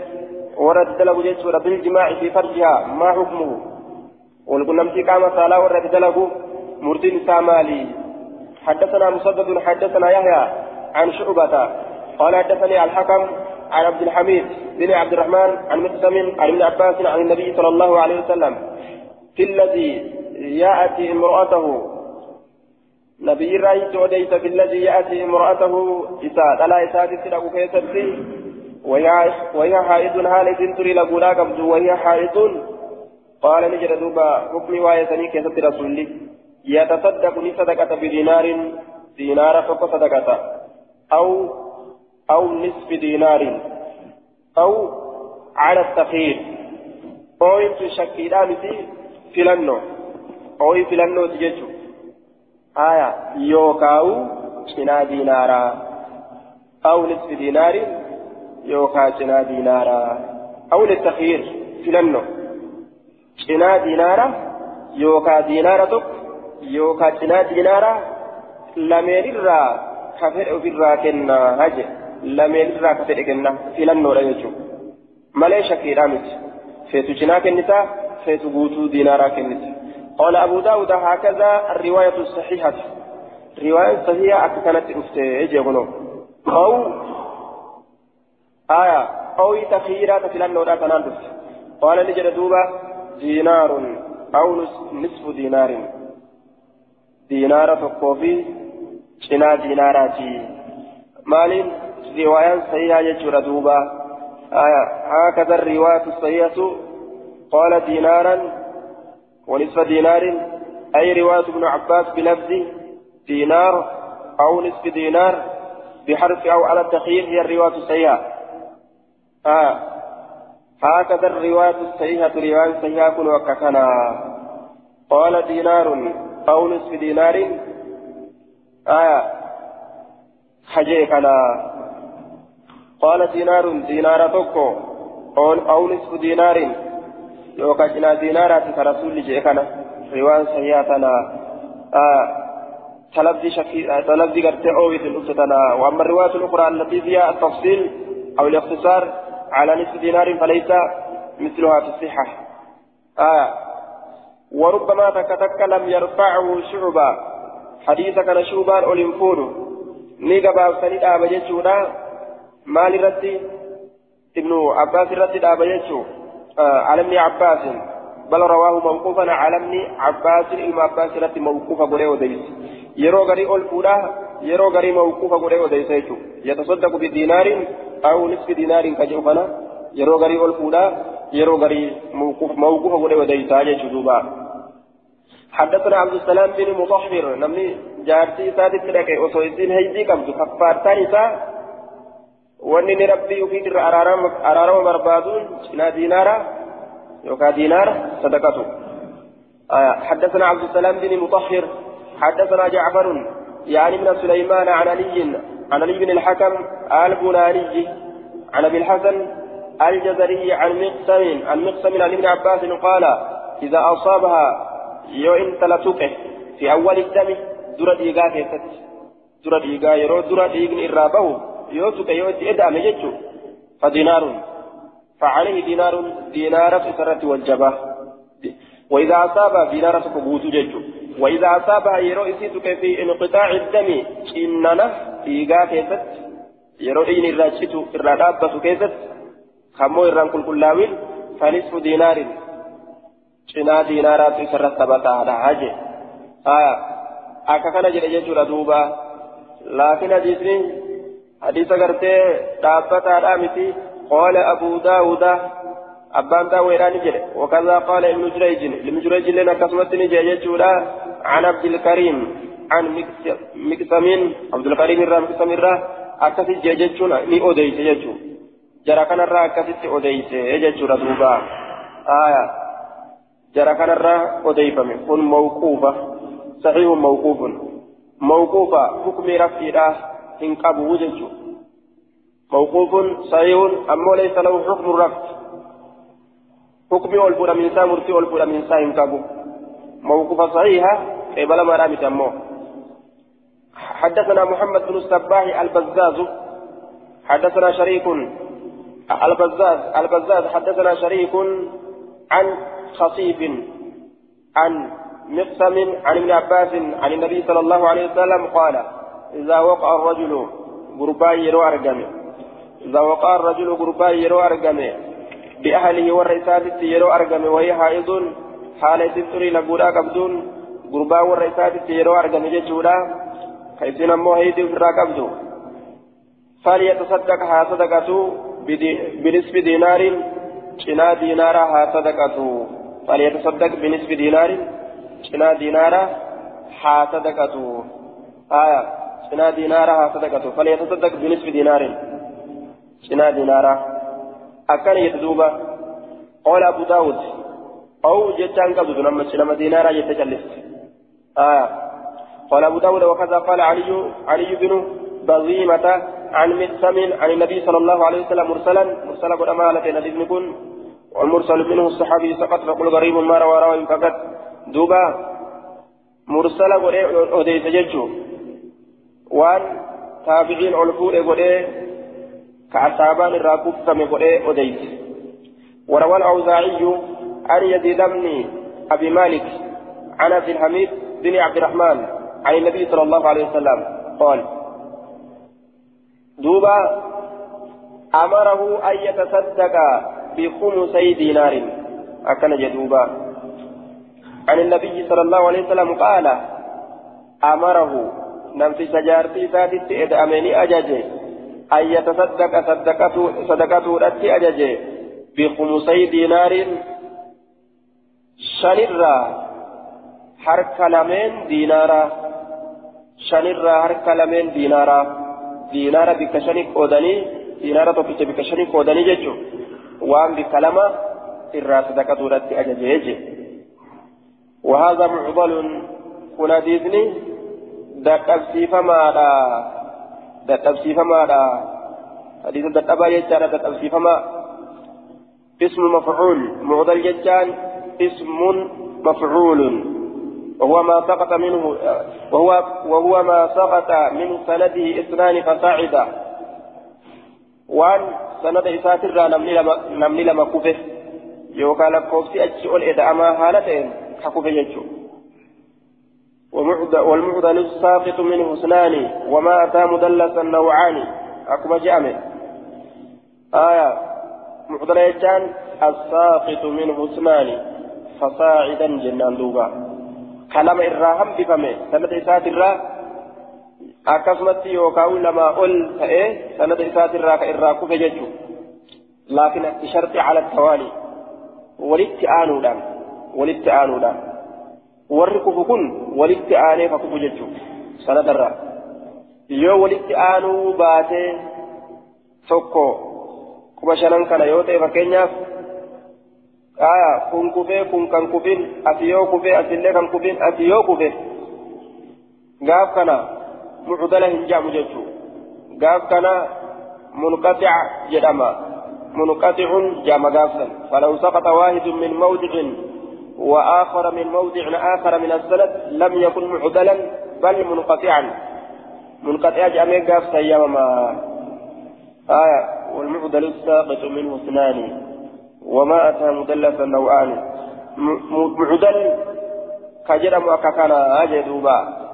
ورد دلقوا جيسورة بالجماع في فرجها. ما حكمه؟ ولقل نمسي قام صلاة ورد دلقوا مرتين سامالي. حدثنا مسدد حدثنا يحيى عن شعبة. قال حدثني الحكم عن عبد الحميد بن عبد الرحمن عن مسلم عن ابن عباس عن النبي صلى الله عليه وسلم. في الذي يأتي امرأته نبي رأيت وديت في الذي يأتي امرأته إساء. لا إساء تسلق كيستي وهي حائض هالة تري لقولا قبض. وهي حائض قال نجد دوبا حكمي وايسني كيست رسولي. يتصدق صدقة بدينار. دينار فوق صدقة. أو أو نصف دينار. أو على التخيير. أو أنت شكيلان في فلانو أو فلانو تججو آية يوكاو شنا دينارا. أو نصف دينار يوكا شنا دينارا. أو للتخيير فلانو شنا دينارا يوكا دينارا تك يوكا شنا دينارا. لمن الرا كفر في الرا كنا هجر irraa ka fedhe kenna filannoodha jechuudha malee shakkiidhaa miti feetu cinaa kennitaa feetu guutuu diinaaraa kennita قال أبو داود هكذا الرواية الصحيحة. رواية صحيحة أكثرت أفتي أو آية أو تخيرات في لأنه تنادس قال نجد دوبا دينار أو نصف دينار. دينار تقوفي شنا ديناراتي. مالين رواية صحيحة يجور دوبا آية هكذا الرواية الصحيحة. قال دينارا ونصف دينار أي رواية ابن عباس بلفظ دينار أو نصف دينار بحرف أو على التخيير هي الرواية الصحيحة. آه. هكذا الرواية الصحيحة رواية كن وككنا قال دينار أو نصف دينار. آية حجيكنا قال دينار دينار توكو أو نصف دينار. يوكا جنا دينارات كرسول جيكنا روان سياتنا آه تلفظي شكي تلفظي قرتي أوي الأسطنا وأما الرواية الأخرى التي فيها التفصيل أو الاختصار على نصف دينار فليس مثلها في الصحة آه وربما تكتك لم يرفعه شعبا حديث كان شعبان أولينفون نيجا بابسني آبا جيشونا مال ردي ابن عباس ردي آه على ابن عباس. بل رواه موقوفا على ابن عباس ابن عباس ردي موقوفا قولي وديس. يرو غري أول فولا يرو غري موقوفا قولي وديس يتصدق بدينار أو نصف دينار كجوفنا. يرو غري أول فولا يرو غري موقوف موقوفا قولي وديس يجو دوبا حدثنا عبد السلام بن مطهر نمني جارتي سادت لك وصويسين هيدي كم كفارتان wanni ni rabbii ufiit irra araarama barbaaduun cinaa diinaara yookaan diinaara sadaqatu. حدثنا عبد السلام بن مطهر حدثنا جعفر يعني من سليمان عن علي عن علي بن الحكم البناني عن ابي الحسن الجزري عن مقسم عن مقسم عن ابن عباس قال اذا اصابها يو انت لتوقه في اول الدم درة إيقا كيست درة إيقا يرو إيقن إرابه يوتك يوتي إدعم يجو فدينار فعليه دينار دينار في سرة والجبة وإذا أصاب دينار سكبوت ججو وإذا أصاب يرو إسيتك في انقطاع الدم إننا إيقا كيست يرو إين الراجتو إرادابة كيست خمو إران كل كلاوين فنصف دينار شنا دينارات سرة ثبتا على حاجة آه akka kana jedhe jechuudha duuba. Laakiin hadiisni dhaabbataadhaa miti qaala abuu daawuda abbaan daawweedhaa ni jedhe wakazaa qaala ibnu jurayjin ibnu jurayjilleen akkasumatti ni jedhe jechuudha عن عبد الكريم عن مكسمين عبد الكريم الرا مكسم الرا أكثر جيجتشون ني أوديس جيجو جرى كان الرا أكثر أوديس جيجو ردوبا آية. جرى كان الرا أوديفم كن موقوفة. صحيح موقوف. موقوفة. حكم رفيرة قبو وججو موقوف صحيح أما ليس له حكم الرفض حكم أولفور من سا مرتي أولفور من سا إن قبو موقوفة صحيحة قبل ما رامي تمو حدثنا محمد بن الصباح البزاز حدثنا شريك البزاز البزاز حدثنا شريك عن خصيف عن مقسم عن ابن عباس عن النبي صلى الله عليه وسلم قال إذا وقع الرجل غرباي يرو أرقم إذا وقع الرجل غرباي يرو أرقم بأهله والرئيسات يرو أرقم وهي حائض. حالة تري لقولا قبدون غربا والرئيسات يرو أرقم ججولا. كيسين أمو هيدي فرا قبدو فليتصدق ها صدقته بنصف دينار. شنا دينار ها صدقته. فليتصدق بنصف دينار. cinaa diinaara haa sadaqatu aya haa sadaqatu. Falyatasaddaq binisfi diinaarin. Cinaa diinaara. Akkana jedhe duuba qaala abu daawud أو جتان قبض لما لما دينارا يتجلس آه قال أبو داود وكذا قال علي علي بن بظيمة عن مقسم عن النبي صلى الله عليه وسلم مرسلا مرسلا قد أمالة نبي بن والمرسل منه الصحابي سقط فقل غريب ما روى روى فقط mursala godhee odeeyse jechuun waan taabiciin ol fuudhe godhee asaabaan irraa kuffame godhee odeeyse وروى الأوزاعي عن يزيد بن أبي مالك عن عبد الحميد بن عبد الرحمن عن النبي صلى الله عليه وسلم قال دوبا أمره أن يتصدق بخمسي دينار أكن جدوبا عن النبي صلى الله عليه وسلم قال أمره نمت سجارتي سادت إذ أمني أججي أن يتصدق صدقته صدقته رتي أججي بخمسي دينار شنرا حرك لمن دينارا شنرا حرك لمن دينارا دينارا بكشنك أودني دينارا تفيت بكشنك أودني ججو وان بكلمة إرا صدقته رتي أججي وهذا معضل كنا ديزني لا حديث دقبا يجان دقبسي فما اسم مفعول معضل يجان اسم مفعول وهو ما سقط منه وهو وهو ما سقط من سنده اثنان فصاعدا وان سند إساتر نمني لما كفه يوكا لكوفسي أجي أول إدعاما هالتين حكوفة يجو والمعدل الساقط منه اثنان وما أتى مدلسا نوعان أكما جامع آية معدل يجان الساقط منه اثنان فصاعدا جنان دوبا كلام إراهم بفمه سنة إسات الرا akkasumatti yookaan lama ol ta'ee sanada isaatirraa ka irraa kufe jechuun laakiin sharti ala tawaali walitti aanuudhaan walitti aanuudhaan warri kufu kun walitti aanee ka kufu jechuun sanadarraa yoo walitti aanuu baatee tokko kuma shanan kana yoo ta'e fakkeenyaaf aya kun kufee kun kan kufin ati yoo kufee asillee kan kufin ati yoo kufe gaaf kana mucdala hin jedhamu jechuu gaaf kana munqaxica jedhama munqaxicun jedhama gaafsan falaw saqata waahidun min mawdicin وآخر من موضع آخر من السند لم يكن معدلا بل منقطعا. منقطع جامع قاف سيما آية والمعدل الساقط منه اثنان وما أتى مدلسا نوعان معدل كجرم وككنا أجدوبا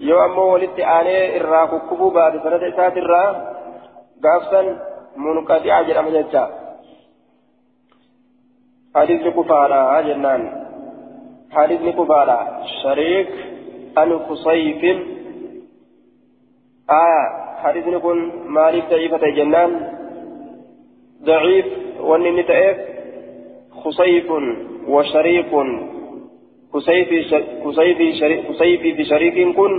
yoo ammoo walitti aanee irraa kukkubuu baate sanada isaatirraa gaafsan munqaxi'a jedhama jecha hadisni kufaadha jennaan hadisni kufaadha shariik an kusayfin aya hadisni kun maaliif daciifa ta'e jennaan daciif wanni inni ta'eef kusayfun wa shariikun كسيفي في شريك كن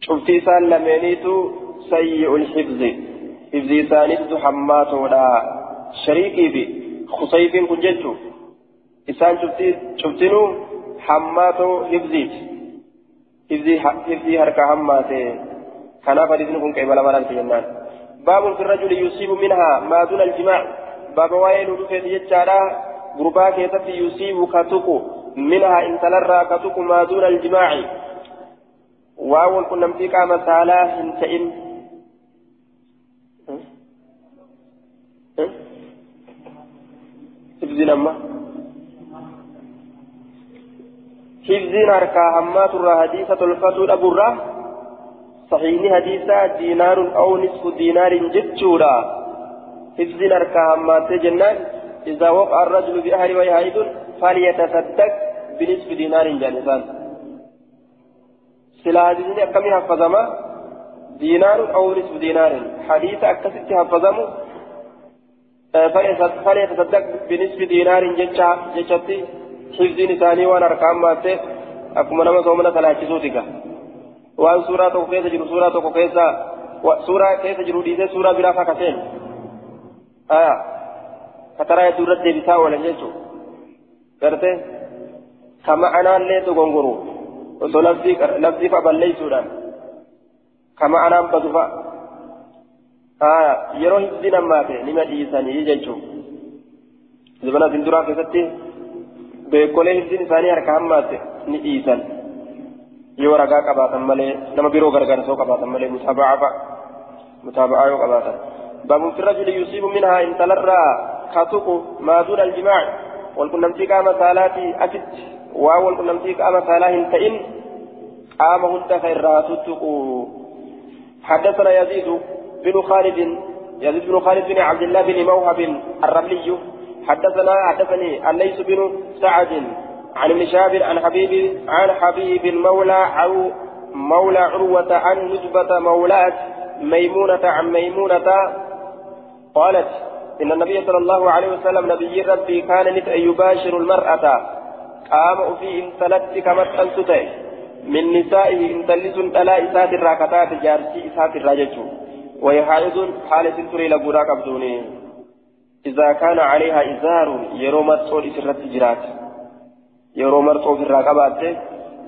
شفتي سان لمينيتو سيء الحفظ حفظي سانيتو حمات ولا شريكي في خسيف كن جتو إسان شفتنو حماتو حفظي حفظي هركا حماتي. كان فريدن كن كيبلا مران جنان باب في الرجل يصيب منها ما دون الجماع. باب وائل رفيت يجارا غربا كيتي يصيب كتوكو منها إن تلرى كتك ما دون الجماع. واو كنا متيك مسالا هنتئن حفظنا ما حفظنا أركا همات حديثة الفتول أبو الراه صحيح حديثة دينار أو نصف دينار جتشورا حفظنا أركا همات جنان إذا وقع الرجل بأهل ويهايد فليتصدق بنصف دينار جانسان سلا حديثني أكمي حفظما دينار أو نصف دينار حديث أكست حفظمو فليتصدق بنصف دينار جتشا جتشتي حفظ نساني وأنا أرقام ماتي أكما نما صومنا ثلاثة waan suuraa tokko keessa jiru suuraa tokko keessa suuraa keessa jiru dhiisee suuraa biraa fakkateen aya kataraa hedduu irratti deebisaa oolan jechuudha gartee kama anaallee dogongoro osoo laftii fa balleessuudhaan kama anaan badu fa aya yeroo hifdiin ammaate nima dhiisanii jechuudha zibana sinduraa keessatti beekolee hifdiin isaanii harka hammaate ni dhiisan yoo ragaa qabaatan malee nama biroo gargaarsoo qabaatan malee mutaaba'aa fa'a mutaaba'aa yoo qabaatan. باب في الرجل يصيب منها إن تلرى كتك ما دون الجماع والكنمتي قام صلاتي أتت واو والكنمتي قام صلاه تئن قام هند خيرات حدثنا يزيد بن خالد يزيد بن خالد بن عبد الله بن موهب الرملي. حدثنا حدثني الليث بن سعد عن ابن شهاب عن حبيب عن حبيب مولى أو مولى عروة عن نجبة مولاة ميمونة عن ميمونة. قالت إن النبي صلى الله عليه وسلم نبي ربي كان أن يباشر المرأة. قام في انتلت كما تنسته من نسائه انتلس ألا إسات الراكتات جارسي إسات الراجج وهي حالة تري لبراك أبدوني إذا كان عليها إزار يروم الصور إسرت جرات. يروم الصور في الراكبات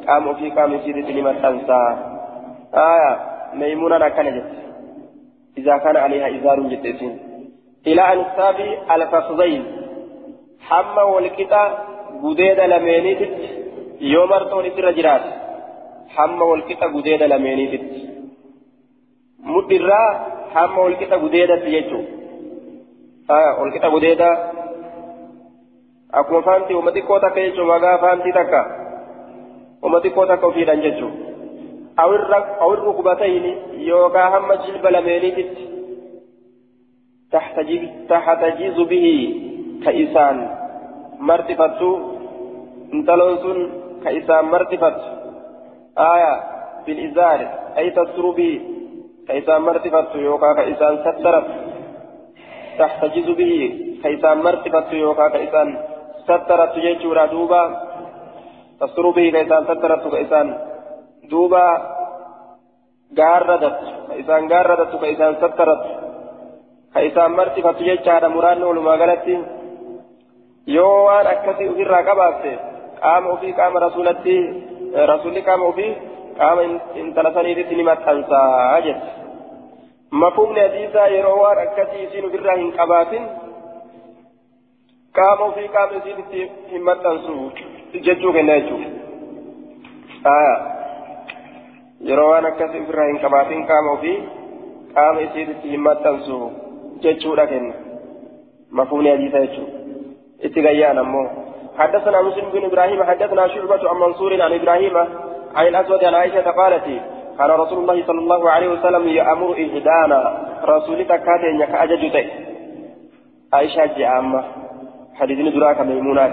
قام في قام سيدة لما تنسى آية ميمونة كانت إذا كان عليها إزار جتسين إلى أنساب الفخذين. حمى والكتا قديد لمينيتت يوم أرطون الرجرات حمى والكتا قديد لمينيتت مدرا حمى والكتا قديد تيجو آه والكتا قديد أكما فانتي ومتي كوتا كيجو مغا فانتي تكا ومتي كوتا كوفي دانججو أو الرق أو الركبتين يوكا هم جلب لمينيتت تحتجز تحتجز به كإسان مرتفة انتلونسون كإسان مرتفة آية بالإزار أي تستر به كإسان مرتفة يوكا كإسان سترت. تحتجز به كإسان مرتفة يوكا كإسان سترت يجورا دوبا. تستر به كإسان سترت كإسان دوبا. غاردت كإسان غاردت كإسان سترت. كإسان مرتفة يجعل مران ولما قالت يوان أكسي أفرا قبات قام في قام رسولتي. رسولي قام في قام انتلسني رتني ما تنسى أجد مفهوم حديثا يروان أكسي سين أفرا هن قبات قام في قام سين همت تنسو ججو كنا يجو آية يروان أكسي أفرا هن قبات قام في قام سين همت تنسو ججو كنا مفهوم حديثا يجو اتقيان أمو حدثنا مسلم بن إبراهيم حدثنا شعبة عن منصور عن إبراهيم عن الأسود عن عائشة قالت قال رسول الله صلى الله عليه وسلم يأمر إهدانا. رسولك كاتين يك أججت عائشة جامة حديث دراك ميمونات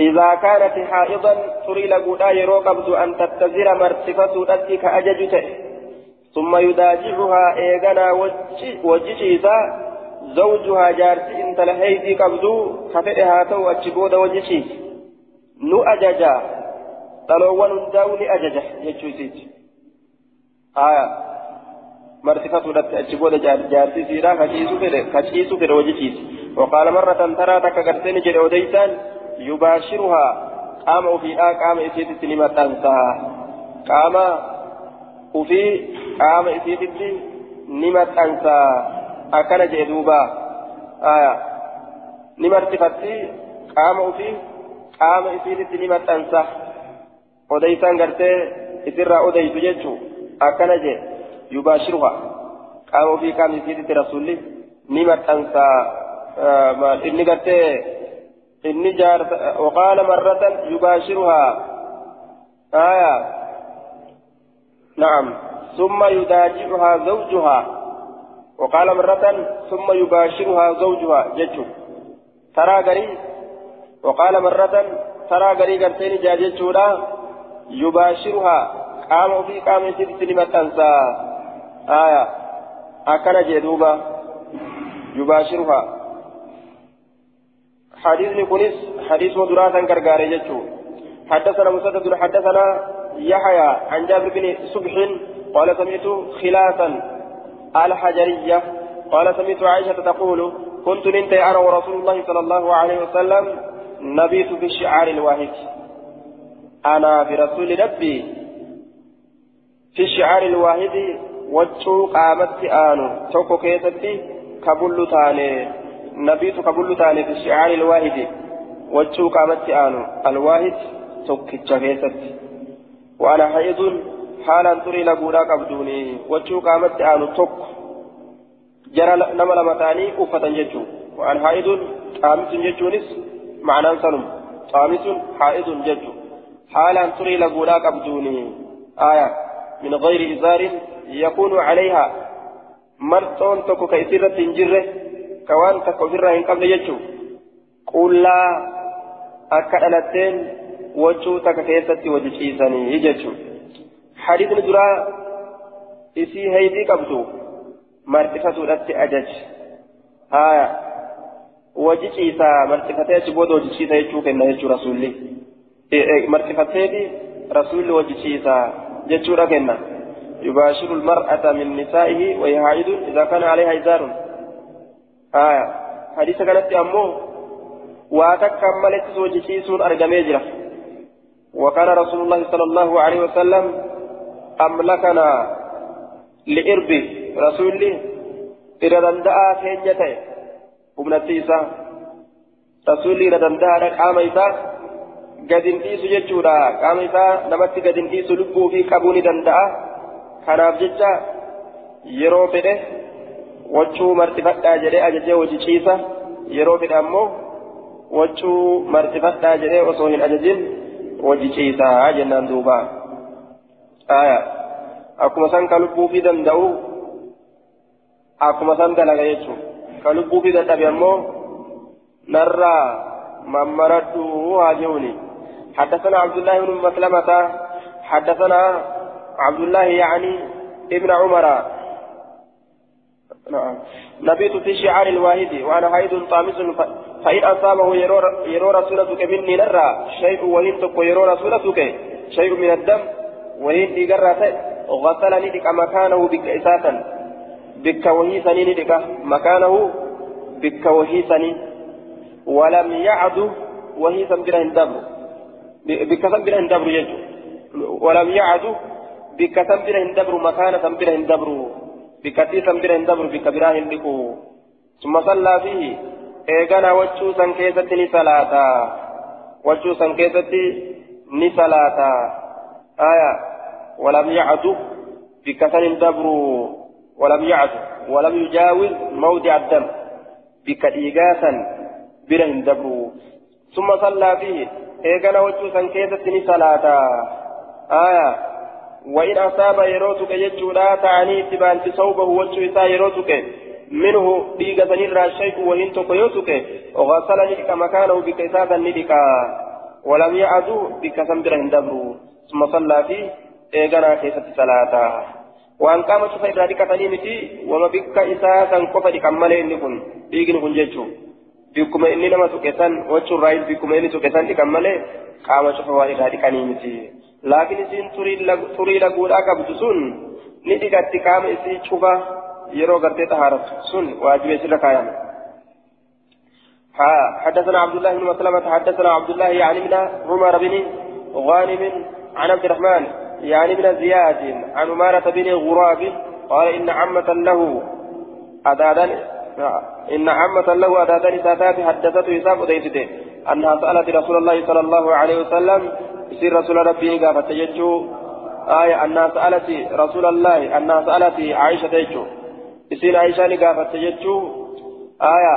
إذا كانت حائضا تري لقودا يروقبت أن تتزر مرتفة أتيك أججت ثم يداجعها إيغنا وجشيسا زوجها جارتي انت لهيدي قبضو كفئها تو أتشبود وجشي نو أججا أججا يجوزيت آية مرتفة لت أتشبود جارتي سيرا كشيسو فر كشيسو فر وجشيت وقال مرة ترى تك قرتين جل وديسان يباشرها قام في آ قام إسيت سلمة تنسى قام وفي قام إسيت نمت أنسى akkana jee duuba. Aya ni martifatti qaama ufii qaama isiititti odeysaan gartee isirraa odeysu jechuu akkana jee yubaashiruha qaama ufii qaama isiititti rasulli ni maxxansa inni gartee inni jaarsa waqaala marratan yubaashiruha aya نعم ثم يداجعها زوجها وقال مرة ثم يباشرها زوجها جج ترى قري وقال مرة ترى قري قرتين يباشرها. قام في قام ست كلمة تنسى آية. أكن جدوبا يباشرها. حديث كنس حديث ودراسا كرقاري ججو حدثنا مسدد حدثنا يحيى عن جابر بن صبح قال سمعت خلافا الحجرية. قال سمعت عائشة تقول كنت ننتهي أنا ورسول الله صلى الله عليه وسلم. نبيت بالشعار الواحد. أنا برسول ربي في الشعار الواحد وجهو قامت آنو توكو كيستي كبل تاني نبيت كبل تاني في الشعار الواحد وجهو قامت آنو الواحد توكيتش كيستي وأنا حيض haalaan turii laguudhaa qabduuni wachuu qaamatti aanu tokko jara nama lama ta'anii uffatan jechuun waan haa'idun qaamisuun jechuunis ma'anaan sanum qaamisuun haa'idun jechuun min gayri izaarin yakuunu calayhaa marxoon tokko ka isirratti hin jirre ka waan takka ofirraa hin qabne jechuun qullaa akka dhalatteen wachuu takka keessatti wajji ciisanii jechuudha. حديث درا إسي هيدي قبضو مرتفة رت أجج آية وجيش إيسا مرتفة يجبود وجيش إيسا يجوك إنه يجو رسولي مرتفة هيدي رسول وجيش إيسا يجو رقنا يباشر المرأة من نسائه وهي عائد إذا كان عليها إزار آية حديث كانت أمه واتكملت وجيش أرقمي وكان رسول الله صلى الله عليه وسلم أملكنا لإربي رسولي إذا دندأ كينيته humnatti isaa rasuulli irra danda'aadha qaama isaa. Gadi hin dhiisu jechuudha qaama isaa namatti gadi hin dhiisu lubbuu fi qabuu ni danda'a kanaaf jecha yeroo fedhe waccuu martifadhaa jedhee ajajee hojii ciisa yeroo fedhe ammoo waccuu martifadhaa jedhee osoo hin ajajin hojii ciisaa jennaan duubaa. aya akkuma san ka lubbuu fi danda'u akkuma san dalaga jechuun ka lubbuu fi dadhabe ammoo narraa mammaradhu haa jehuuni حدثنا عبد الله بن مسلمة حدثنا عبد الله يعني ابن عمر. نعم. نبيت في شعار الواحد وأنا حيد طامس فإن أصابه يرو رسولتك مني نرى شيء وإن يرو رسولتك شيء من الدم وين ديغرا غسلني ديك مكانه بك إساتا بك وهي سنين لك مكانه بك وهي سنين ولم يعد وهي سنبرا هندبر بك سنبرا هندبر يجو ولم يعد بك سنبرا هندبر مكان سنبرا هندبر بك تي سنبرا هندبر بك برا هندكو ثم صلى فيه wachuu san keessatti ni salaata wachuu san keessatti ni salaata aya walam yacdu bikka san hin dabru walam yacdu walam yujaawiz mawdica addam bikka eegana wachuu san keessatti ni salaata. Aya وإن أصاب يروتك يجودا تعني اتبانت صوبه وجه إساء يروتك منه ديغا سنير الشيء وهن تقيوتك وغسل ندك مكانه بك إسادا ندك ولم يعدو بك سنبر هندبرو ثم صلى فيه إيغانا كيسة صلاة وأن قام شفا إدرادي كتني متي وما بك إساسا كفا دي كمالي نكون ديغن كن جيشو بكما إني نما تكسان وچو رايز بكما إني تكسان دي كمالي قام شفا وإدرادي كني متي لكن إسين تري لقود أكبت سن ندقت قام إسي شفا يرو غرتي طهارة سن واجب يسر كايام حدثنا عبد الله بن مسلمة حدثنا عبد الله يعني من عمر بن غانم عن عبد الرحمن يعني من زياد عن عمارة بن غراب قال إن عمة له أدادا إن عمة له أدادا ساتات حدثته إساف أديته أنها سألت رسول الله صلى الله عليه وسلم يصير رسول ربي قافت يجو آية أنها سألت رسول الله أنها سألت عائشة يجو gaafatte jechuu aya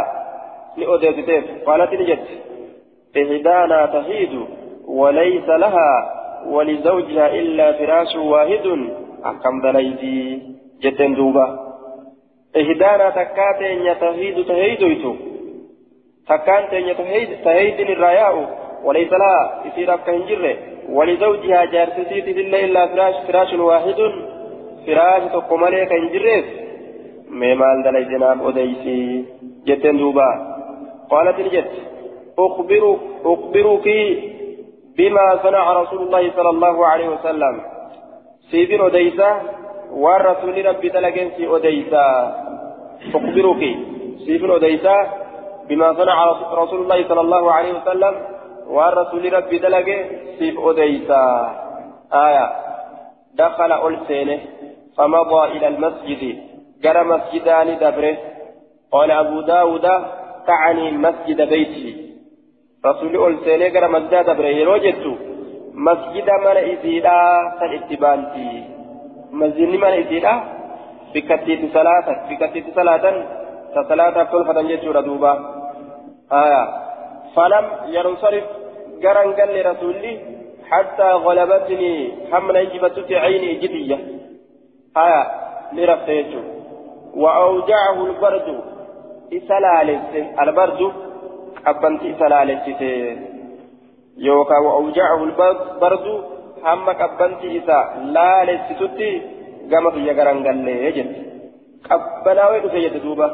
ni odeessiteef qaalati ni jette ihdaanaa tahiidu وليس لها ولزوجها إلا فراش واحد. أكم دليتي جتن دوبا إهدانا تكاتين يتهيد تهيدويتو تكاتين يتهيد تهيد الراياء وليس لها يصير أبكا ولزوجها جارسيتي إلا إلا فراش فراش واحد فراش تقمالي كنجريس mee maal dalaytinaaf odeysi jetteen duuba. قالت نجت أخبرك أخبرك بما صنع رسول الله صلى الله عليه وسلم سيبين أديسا والرسول ربي تلقين في أديسا أخبرك سيبين أديسا بما صنع رسول الله صلى الله عليه وسلم والرسول ربي تلقين في أديسا آية دخل ألسينه فمضى إلى المسجد جرى مسجدان دبره قال أبو داود تعني مسجد بيتي رسول أول سنة جرى مسجد دبره يروجت مسجد من إزيلا سنتبانتي مسجد من إزيلا بكتيت صلاة بكتيت صلاة صلاة كل جت ردوبا آية فلم ينصرف جرى قال لرسولي حتى غلبتني حمل جبتت عيني جدية آية لرفتيته وأوجعه البرد إسلالت البرد أبنت إسلالت يوكا وأوجعه البرد أبنت إسا لا لستتي قام في يقرن قال لي يجد قبنا وين في دوبة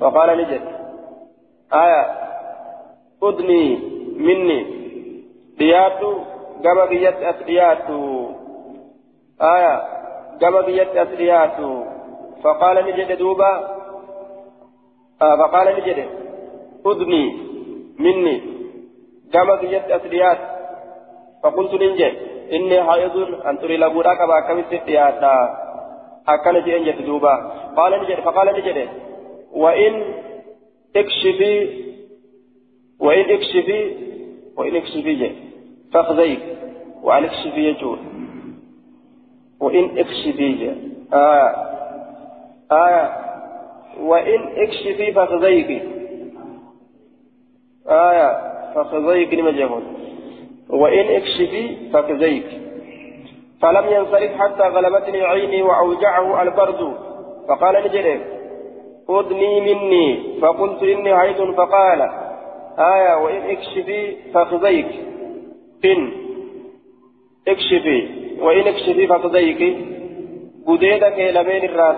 فقال نجد آية أدني مني دياتو قام في يد أسرياتو آية قام في يد أسرياتو فقال نجد دوبا آه فقال نجد أذني مني كما في يد أسريات فقلت ننجد إني حائض أن تري لبوراك باكم السفيات أكن جئن جد دوبا. قال نجد فقال نجد وإن اكشفي وإن اكشفي وإن اكشفي فخذيك وأن اكشفي يجول وإن اكشفي آه. آية وإن اكشفي فخذيك آية فخذيك لما جهون وإن اكشفي فخذيك فلم ينصرف حتى غلبتني عيني وأوجعه البرد. فقال نجري أدني مني. فقلت إني حيث فقال آية وإن اكشفي فخذيك إن اكشفي وإن اكشفي فخذيك gudeeda kee lameen irraa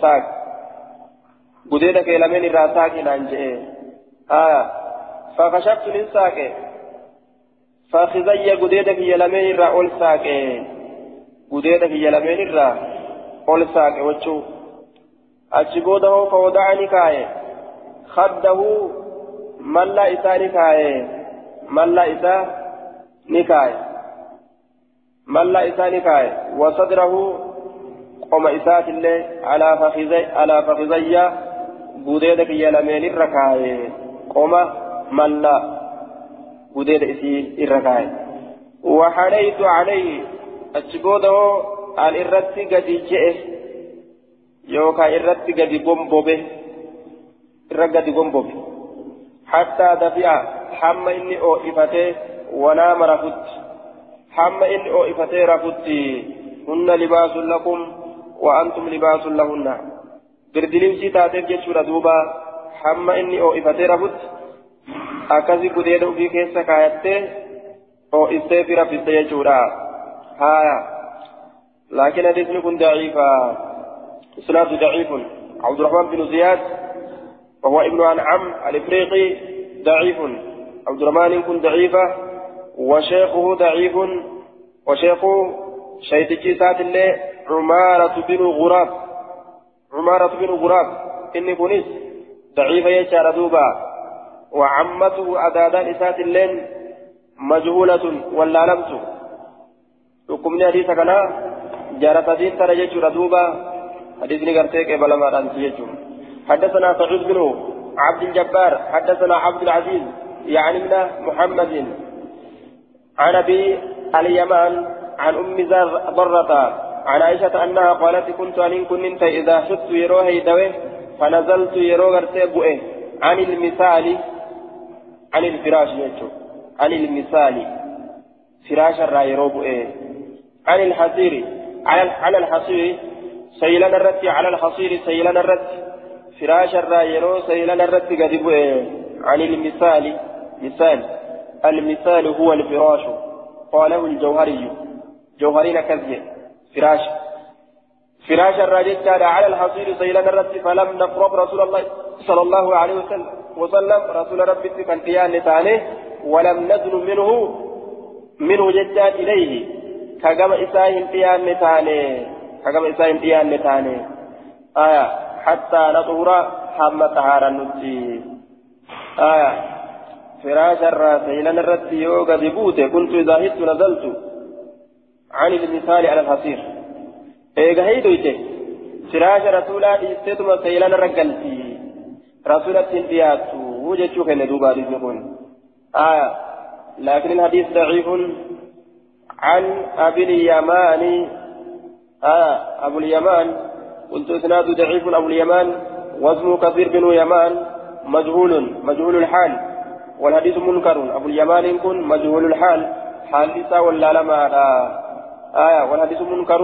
saaqi gudeeda kee lameen irraa saaqi naan je gudeeda kee lameen irraa saaqi gudeeda kee lameen irraa saaqi naan je'e aya fakashaftu nin saaqe فخزي قديدك يلمين را أول ساكي قديدك يلمين را أول ساكي وچو أجبوده فوضعني كاي خده ملا إساني كاي ملا إسا نكاي ملا إسا على على فخزي قديدك يلمين الركاي قم ملا قديد إسي الركاي وحنيت عليه أجبوده الإرتي قد جئه يوكا إرتي قد بومبوبه irra gadi gombobe hattaa dafi'a hamma inni oo'ifatee wanaama rafutti hamma inni oo'ifatee rafutti hunna libaasun lakum wa antum libaasun lahunna birdilimsii taateef jechuudha duuba hamma inni oo'ifatee rafutti akkasi gudeeda ofii keessa kaayattee oo'istee fi rafiste jechuudha haya laakiin hadiisni kun daciifa isnaadu daciifun الرحمن بن زياد وهو ابن أنعم الإفريقي ضعيف عبد الرحمن كن ضعيفة وشيخه ضعيف وشيخه شيخ سات الله عمارة بن غراب عمارة بن غراب إني كنيس ضعيفة يشار دوبا وعمته أدادا إسات اللين مجهولة ولا لمت حكمني حديث كنا جارة دين ترى يجور دوبا حديثني قرتيك بلا ما حدثنا سعود بن عبد الجبار حدثنا عبد العزيز يعني من محمد عن ابي اليمان عن ام ضرة عن عائشة أنها قالت كنت أن كنت إذا شدت يروه يدوه فنزلت يروه غرتي عن المثال عن الفراش يجو عن المثال فراش الرايرو عن الحصير على الحصير سيلنا الرتي على الحصير سيلنا الرتي. فراش الرا يرو سيلان الرت قد عن المثال مثال. المثال هو الفراش. قاله الجوهري. جوهرين كذب فراش. فراش الراجل كان على الحصير سيلان الرت فلم نقرب رسول الله صلى الله عليه وسلم. وسلم رسول ربي كان قيان تاني ولم ندن منه منه جدات إليه. كما إساهم قيان تاني كما إساهم قيان تاني آية. حتى نطهر حمى طهارا نتي آية. فراش الراس إلى الرد يوغا ببوته. كنت إذا هدت نزلت. عن المثال على الحصير. إيغا هيدويته فراش رسولا إستيتما سيلان رقلتي رسولة سنتيات وجدت كان دوبا رزقون آية لكن الحديث ضعيف. عن أبي اليمان. آه. أبو اليمان. قلت إسناد ضعيف. أبو اليمان. واسمه كثير بن يمان. مجهول. مجهول الحال. والحديث منكر. أبو اليمان كن مجهول الحال. حادثة ولا لما آية والحديث منكر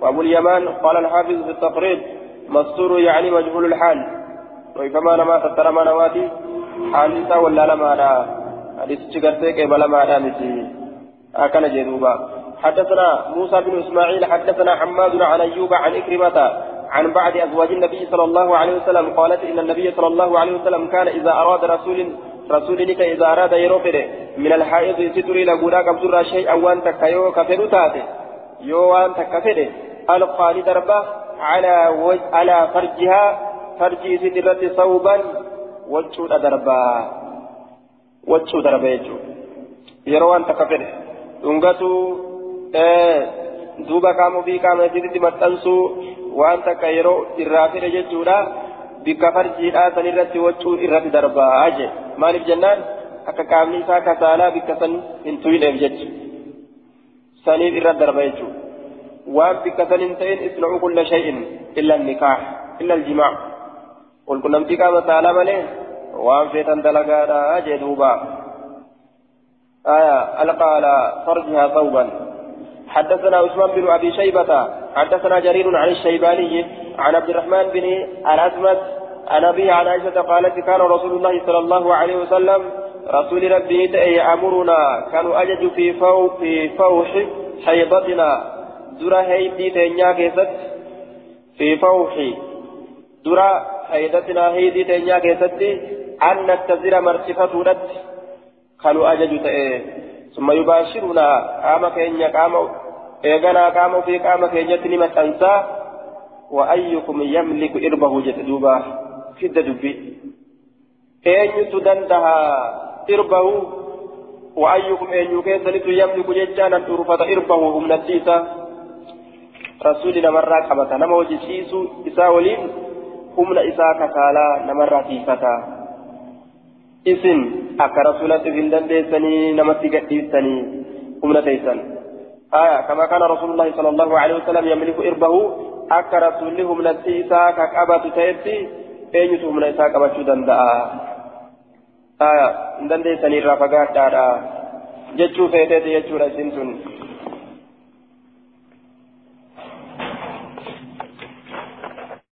وأبو اليمان قال الحافظ في التقريب مستور يعني مجهول الحال. وكما نما تترى ما نواتي حادثة ولا لما حديث شكرتك بلا ما دامتي أكن جدوبا حدثنا موسى بن إسماعيل حدثنا حماد عن أيوب عن إكرمة عن بعض أزواج النبي صلى الله عليه وسلم قالت إن النبي صلى الله عليه وسلم كان إذا أراد رسول رسولك إذا أراد يروفر من الحائض ستري لقولا كبسر شيئا وأن تكيو كفر تاتي. يو وأن تكفر ألقى لدربة على وج... على فرجها. فرجي سترة صوبا. وجود دربا وجود دربا يجو. يروان تكفر دنغتو آه دوبا كامو في كامو جديد متنسو. yeroo irraa fedhe jechuudha waccuu irratti darbaa je maaliif jennaan akka qaamni isaa kasaalaa bikka san hin tuyneef jecha saniif irratti darba jechuudha waan bikka san hin ta'in isna'u kulla shay'in illa nikaah illa aljimaa qulqunnamtii qaama saalaa malee waan feetan dalagaadha jee duuba آية ألقى على فرجها ثوبا حدثنا عثمان بن ابي شيبه حدثنا جرير عن الشيباني عن عبد الرحمن بن الأزمت عن ابي عن عائشة قالت كان رسول الله صلى الله عليه وسلم رسول ربي يامرنا كانوا اجج في فو في فوح حيضتنا درا هيدي تنيا كيست في فوح درا حيضتنا هيدي تنيا كيست أن نتزر مرتفة كانوا اجج ثم يباشرنا قام كينيا قام إيغانا قام في قام كينيا تنمى تنسى وأيكم يملك إربه جتدوبا في الدبي أين تدندها إربه وأيكم أن يكيسنت يملك ججانا ترفض إربه هم نتيسا رسولنا مرة قبطا نما وجسيسو إسا ولين هم إسا كسالا نمرة تيستا إسن أكا رسولة في الدندسني نمتي قديسني هم نتيسن آية كما كان رسول الله صلى الله عليه وسلم يملك إربه. أكا رسوله من التيسا كأبا تيبتي أين من إسا قبطو دندا. aya dandeessanii irraa fagaadhaadha jechuu feeteeti jechuudha isin tun